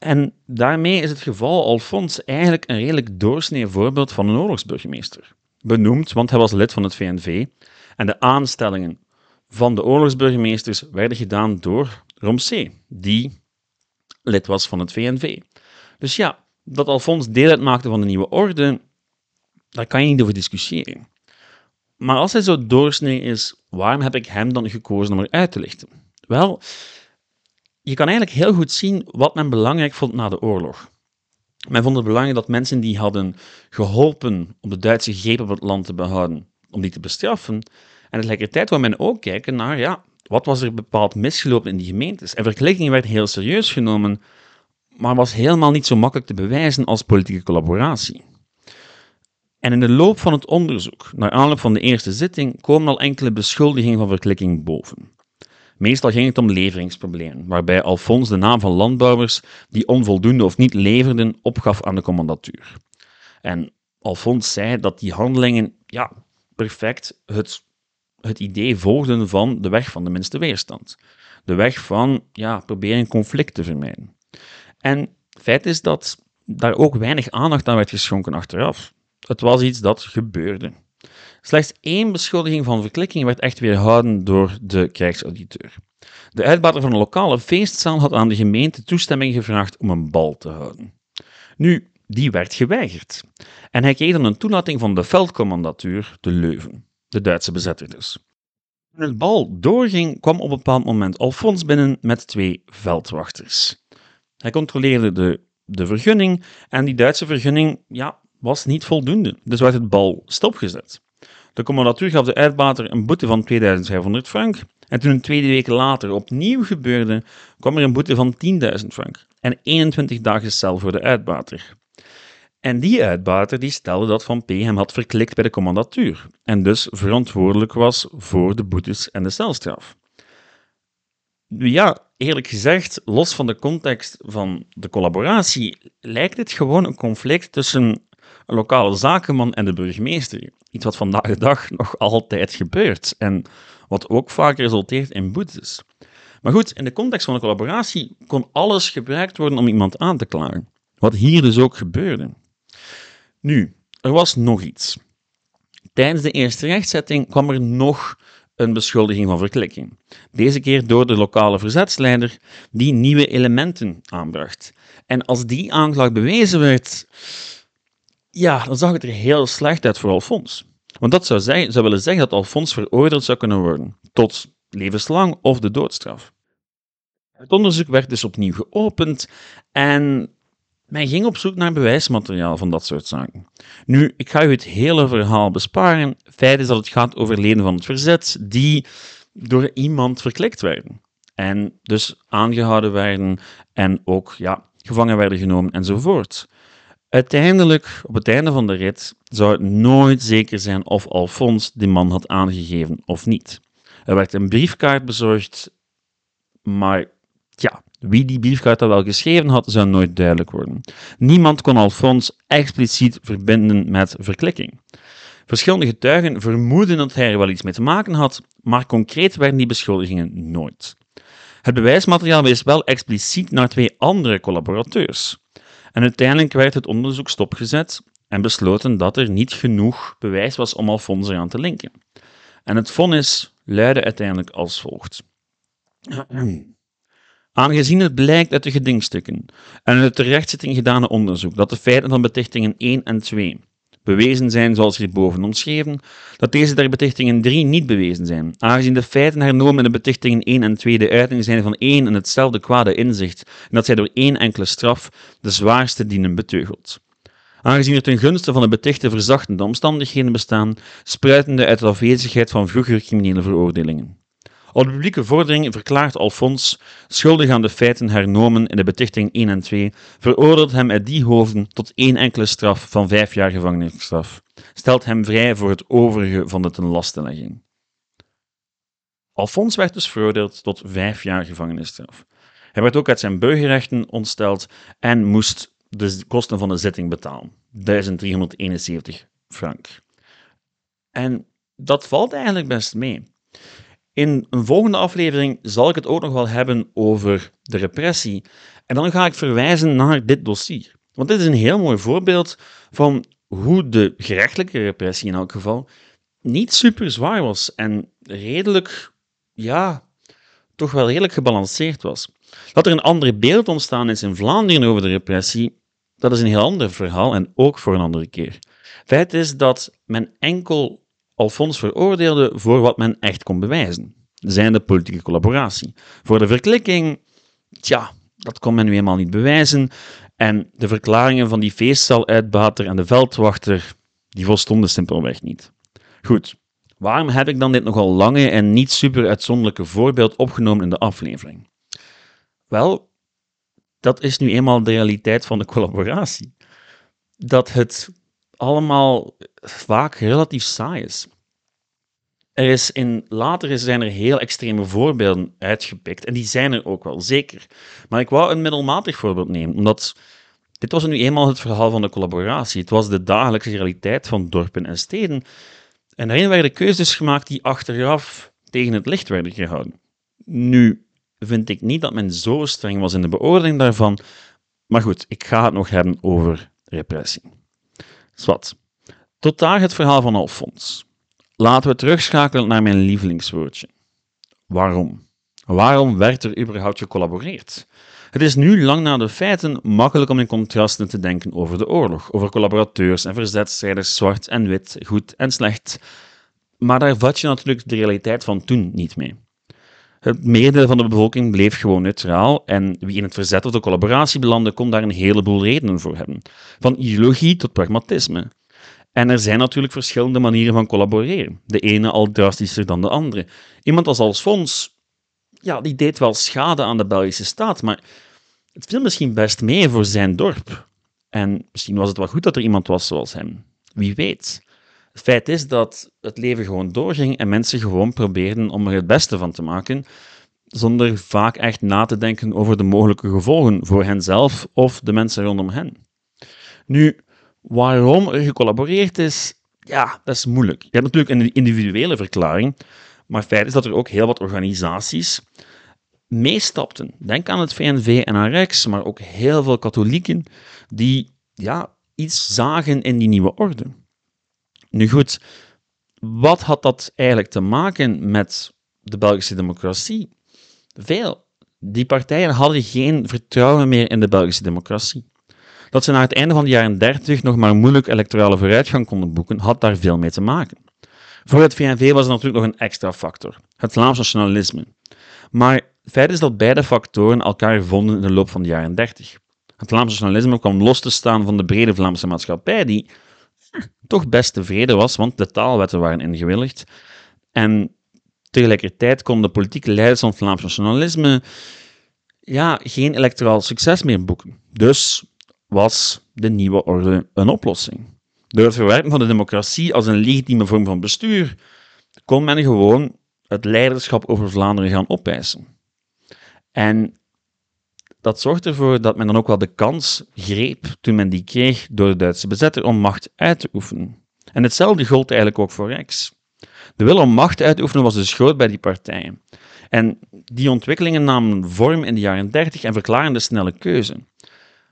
En daarmee is het geval Alfons eigenlijk een redelijk doorsnee voorbeeld van een oorlogsburgemeester. Benoemd, want hij was lid van het VNV en de aanstellingen van de oorlogsburgemeesters werden gedaan door Romsey, die lid was van het VNV. Dus ja, dat Alfons deel uitmaakte van de nieuwe orde, daar kan je niet over discussiëren. Maar als hij zo doorsnee is, waarom heb ik hem dan gekozen om eruit te lichten? Wel, je kan eigenlijk heel goed zien wat men belangrijk vond na de oorlog. Men vond het belangrijk dat mensen die hadden geholpen om de Duitse greep op het land te behouden, om die te bestraffen. En tegelijkertijd wou men ook kijken naar, ja, wat was er bepaald misgelopen in die gemeentes? En vergelijking werd heel serieus genomen, maar was helemaal niet zo makkelijk te bewijzen als politieke collaboratie. En in de loop van het onderzoek, naar aanloop van de eerste zitting, komen al enkele beschuldigingen van verklikking boven. Meestal ging het om leveringsproblemen, waarbij Alfons de naam van landbouwers die onvoldoende of niet leverden opgaf aan de commandatuur. En Alfons zei dat die handelingen ja, perfect het, het idee volgden van de weg van de minste weerstand. De weg van ja, proberen conflict te vermijden. En feit is dat daar ook weinig aandacht aan werd geschonken achteraf. Het was iets dat gebeurde. Slechts één beschuldiging van verklikking werd echt weerhouden door de krijgsauditeur. De uitbater van een lokale feestzaal had aan de gemeente toestemming gevraagd om een bal te houden. Nu, die werd geweigerd. En hij kreeg dan een toelating van de veldcommandatuur te Leuven, de Duitse bezetter dus. Toen het bal doorging, kwam op een bepaald moment Alfons binnen met twee veldwachters. Hij controleerde de, de vergunning en die Duitse vergunning ja, was niet voldoende, dus werd het bal stopgezet. De commandatuur gaf de uitbater een boete van 2500 frank. En toen een tweede week later opnieuw gebeurde, kwam er een boete van 10.000 frank. En 21 dagen cel voor de uitbater. En die uitbater die stelde dat Van P. hem had verklikt bij de commandatuur. En dus verantwoordelijk was voor de boetes en de celstraf. Ja, eerlijk gezegd, los van de context van de collaboratie, lijkt dit gewoon een conflict tussen een lokale zakenman en de burgemeester. Iets wat vandaag de dag nog altijd gebeurt en wat ook vaak resulteert in boetes. Maar goed, in de context van een collaboratie kon alles gebruikt worden om iemand aan te klagen. Wat hier dus ook gebeurde. Nu, er was nog iets. Tijdens de eerste rechtzetting kwam er nog een beschuldiging van verklikking. Deze keer door de lokale verzetsleider, die nieuwe elementen aanbracht. En als die aanklacht bewezen werd, ja, dan zag het er heel slecht uit voor Alfons. Want dat zou, zeggen, zou willen zeggen dat Alfons veroordeeld zou kunnen worden tot levenslang of de doodstraf. Het onderzoek werd dus opnieuw geopend en men ging op zoek naar bewijsmateriaal van dat soort zaken. Nu, ik ga u het hele verhaal besparen. Feit is dat het gaat over leden van het verzet die door iemand verklikt werden. En dus aangehouden werden en ook ja, gevangen werden genomen enzovoort. Uiteindelijk, op het einde van de rit, zou het nooit zeker zijn of Alfons die man had aangegeven of niet. Er werd een briefkaart bezorgd, maar ja, wie die briefkaart dan wel geschreven had, zou nooit duidelijk worden. Niemand kon Alfons expliciet verbinden met verklikking. Verschillende getuigen vermoeden dat hij er wel iets mee te maken had, maar concreet werden die beschuldigingen nooit. Het bewijsmateriaal wees wel expliciet naar twee andere collaborateurs. En uiteindelijk werd het onderzoek stopgezet en besloten dat er niet genoeg bewijs was om Alfons eraan te linken. En het vonnis luidde uiteindelijk als volgt. Aangezien het blijkt uit de gedingstukken en uit de rechtszitting gedane onderzoek dat de feiten van betichtingen 1 en 2 bewezen zijn zoals hierboven omschreven, dat deze der betichtingen 3 niet bewezen zijn, aangezien de feiten hernomen in de betichtingen 1 en 2 de uiting zijn van één en hetzelfde kwade inzicht, en dat zij door één enkele straf de zwaarste dienen beteugeld. Aangezien er ten gunste van de betichte verzachtende omstandigheden bestaan, spruitende uit de afwezigheid van vroegere criminele veroordelingen. Op de publieke vordering verklaart Alfons schuldig aan de feiten hernomen in de betichting 1 en 2, veroordeelt hem uit die hoofden tot één enkele straf van vijf jaar gevangenisstraf, stelt hem vrij voor het overige van de tenlastelegging. Alfons werd dus veroordeeld tot vijf jaar gevangenisstraf. Hij werd ook uit zijn burgerrechten ontsteld en moest de kosten van de zitting betalen. 1371 frank. En dat valt eigenlijk best mee. In een volgende aflevering zal ik het ook nog wel hebben over de repressie. En dan ga ik verwijzen naar dit dossier. Want dit is een heel mooi voorbeeld van hoe de gerechtelijke repressie in elk geval niet super zwaar was en redelijk, ja, toch wel redelijk gebalanceerd was. Dat er een ander beeld ontstaan is in Vlaanderen over de repressie, dat is een heel ander verhaal en ook voor een andere keer. Feit is dat men enkel Alfons veroordeelde voor wat men echt kon bewijzen, zijn de politieke collaboratie. Voor de verklikking, tja, dat kon men nu eenmaal niet bewijzen. En de verklaringen van die feestzaluitbater en de veldwachter, die volstonden simpelweg niet. Goed, waarom heb ik dan dit nogal lange en niet super uitzonderlijke voorbeeld opgenomen in de aflevering? Wel, dat is nu eenmaal de realiteit van de collaboratie. Dat het allemaal vaak relatief saai is. Er is in, later zijn er heel extreme voorbeelden uitgepikt, en die zijn er ook wel, zeker. Maar ik wou een middelmatig voorbeeld nemen, omdat dit was nu eenmaal het verhaal van de collaboratie. Het was de dagelijkse realiteit van dorpen en steden. En daarin werden keuzes gemaakt die achteraf tegen het licht werden gehouden. Nu vind ik niet dat men zo streng was in de beoordeling daarvan, maar goed, ik ga het nog hebben over repressie. Zwat. Tot daar het verhaal van Alfons. Laten we terugschakelen naar mijn lievelingswoordje. Waarom? Waarom werd er überhaupt gecollaboreerd? Het is nu, lang na de feiten, makkelijk om in contrasten te denken over de oorlog, over collaborateurs en verzetstrijders, zwart en wit, goed en slecht. Maar daar vat je natuurlijk de realiteit van toen niet mee. Het merendeel van de bevolking bleef gewoon neutraal en wie in het verzet of de collaboratie belandde, kon daar een heleboel redenen voor hebben. Van ideologie tot pragmatisme. En er zijn natuurlijk verschillende manieren van collaboreren. De ene al drastischer dan de andere. Iemand als Alfons, ja, die deed wel schade aan de Belgische staat, maar het viel misschien best mee voor zijn dorp. En misschien was het wel goed dat er iemand was zoals hem. Wie weet. Het feit is dat het leven gewoon doorging en mensen gewoon probeerden om er het beste van te maken, zonder vaak echt na te denken over de mogelijke gevolgen voor henzelf of de mensen rondom hen. Nu, waarom er gecollaboreerd is, ja, dat is moeilijk. Je hebt natuurlijk een individuele verklaring, maar het feit is dat er ook heel wat organisaties meestapten. Denk aan het VNV en aan maar ook heel veel katholieken die ja, iets zagen in die nieuwe orde. Nu goed, wat had dat eigenlijk te maken met de Belgische democratie? Veel. Die partijen hadden geen vertrouwen meer in de Belgische democratie. Dat ze na het einde van de jaren 30 nog maar moeilijk electorale vooruitgang konden boeken, had daar veel mee te maken. Voor het VNV was er natuurlijk nog een extra factor: het Vlaams nationalisme. Maar het feit is dat beide factoren elkaar vonden in de loop van de jaren 30. Het Vlaams nationalisme kwam los te staan van de brede Vlaamse maatschappij, die toch best tevreden was, want de taalwetten waren ingewilligd. En tegelijkertijd konden de politieke leiders van Vlaams nationalisme ja, geen electoraal succes meer boeken. Dus was de nieuwe orde een oplossing. Door het verwerpen van de democratie als een legitieme vorm van bestuur kon men gewoon het leiderschap over Vlaanderen gaan opeisen. En dat zorgt ervoor dat men dan ook wel de kans greep, toen men die kreeg door de Duitse bezetter, om macht uit te oefenen. En hetzelfde gold eigenlijk ook voor Rex. De wil om macht uit te oefenen was dus groot bij die partijen. En die ontwikkelingen namen vorm in de jaren 30 en verklaren de snelle keuze.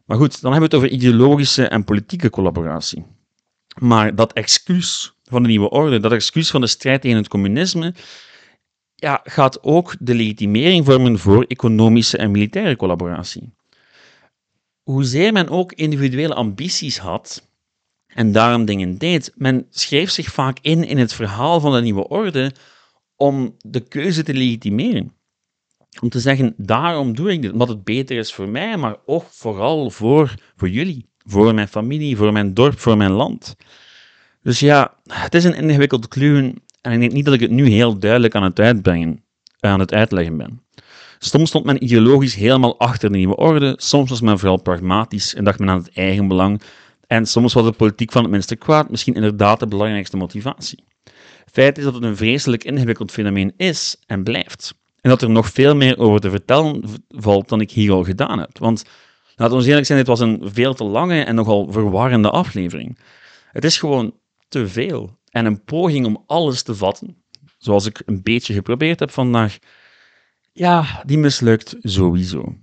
Maar goed, dan hebben we het over ideologische en politieke collaboratie. Maar dat excuus van de nieuwe orde, dat excuus van de strijd tegen het communisme, ja, gaat ook de legitimering vormen voor economische en militaire collaboratie. Hoezeer men ook individuele ambities had en daarom dingen deed, men schreef zich vaak in in het verhaal van de nieuwe orde om de keuze te legitimeren. Om te zeggen, daarom doe ik dit, omdat het beter is voor mij, maar ook vooral voor, voor jullie, voor mijn familie, voor mijn dorp, voor mijn land. Dus ja, het is een ingewikkeld kluwen en ik denk niet dat ik het nu heel duidelijk aan het uitbrengen. aan het uitleggen ben. Soms stond men ideologisch helemaal achter de nieuwe orde, soms was men vooral pragmatisch en dacht men aan het eigen belang, en soms was de politiek van het minste kwaad misschien inderdaad de belangrijkste motivatie. Feit is dat het een vreselijk ingewikkeld fenomeen is en blijft. En dat er nog veel meer over te vertellen valt dan ik hier al gedaan heb. Want laten we eerlijk zijn, dit was een veel te lange en nogal verwarrende aflevering. Het is gewoon te veel. En een poging om alles te vatten, zoals ik een beetje geprobeerd heb vandaag, ja, die mislukt sowieso.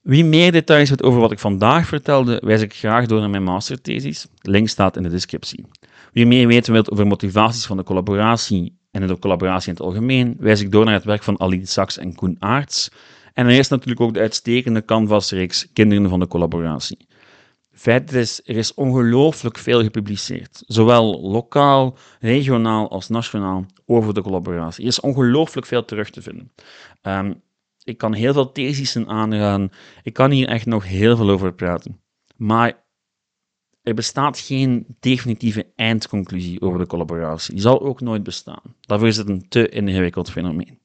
Wie meer details weet over wat ik vandaag vertelde, wijs ik graag door naar mijn masterthesis. Link staat in de descriptie. Wie meer weten wilt over motivaties van de collaboratie en de collaboratie in het algemeen, wijs ik door naar het werk van Aline Sachs en Koen Aarts. En er is natuurlijk ook de uitstekende canvasreeks Kinderen van de Collaboratie. Feit is, er is ongelooflijk veel gepubliceerd, zowel lokaal, regionaal als nationaal, over de collaboratie. Er is ongelooflijk veel terug te vinden. Ehm, ik kan heel veel thesissen aanraden. Ik kan hier echt nog heel veel over praten. Maar er bestaat geen definitieve eindconclusie over de collaboratie. Die zal ook nooit bestaan. Daarvoor is het een te ingewikkeld fenomeen.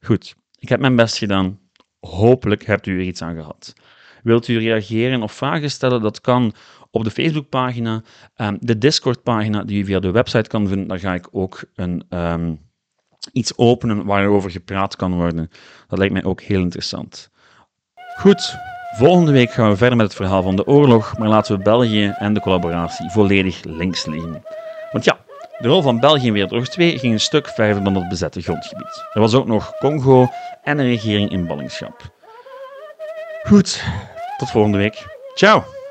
Goed, ik heb mijn best gedaan. Hopelijk hebt u er iets aan gehad. Wilt u reageren of vragen stellen? Dat kan op de Facebookpagina, um, de Discordpagina die u via de website kan vinden. Daar ga ik ook een, um, iets openen waarover gepraat kan worden. Dat lijkt mij ook heel interessant. Goed, volgende week gaan we verder met het verhaal van de oorlog, maar laten we België en de collaboratie volledig links liggen. Want ja, de rol van België in Wereldoorlog 2 ging een stuk verder dan het bezette grondgebied. Er was ook nog Congo en een regering in ballingschap. Goed, tot volgende week. Ciao!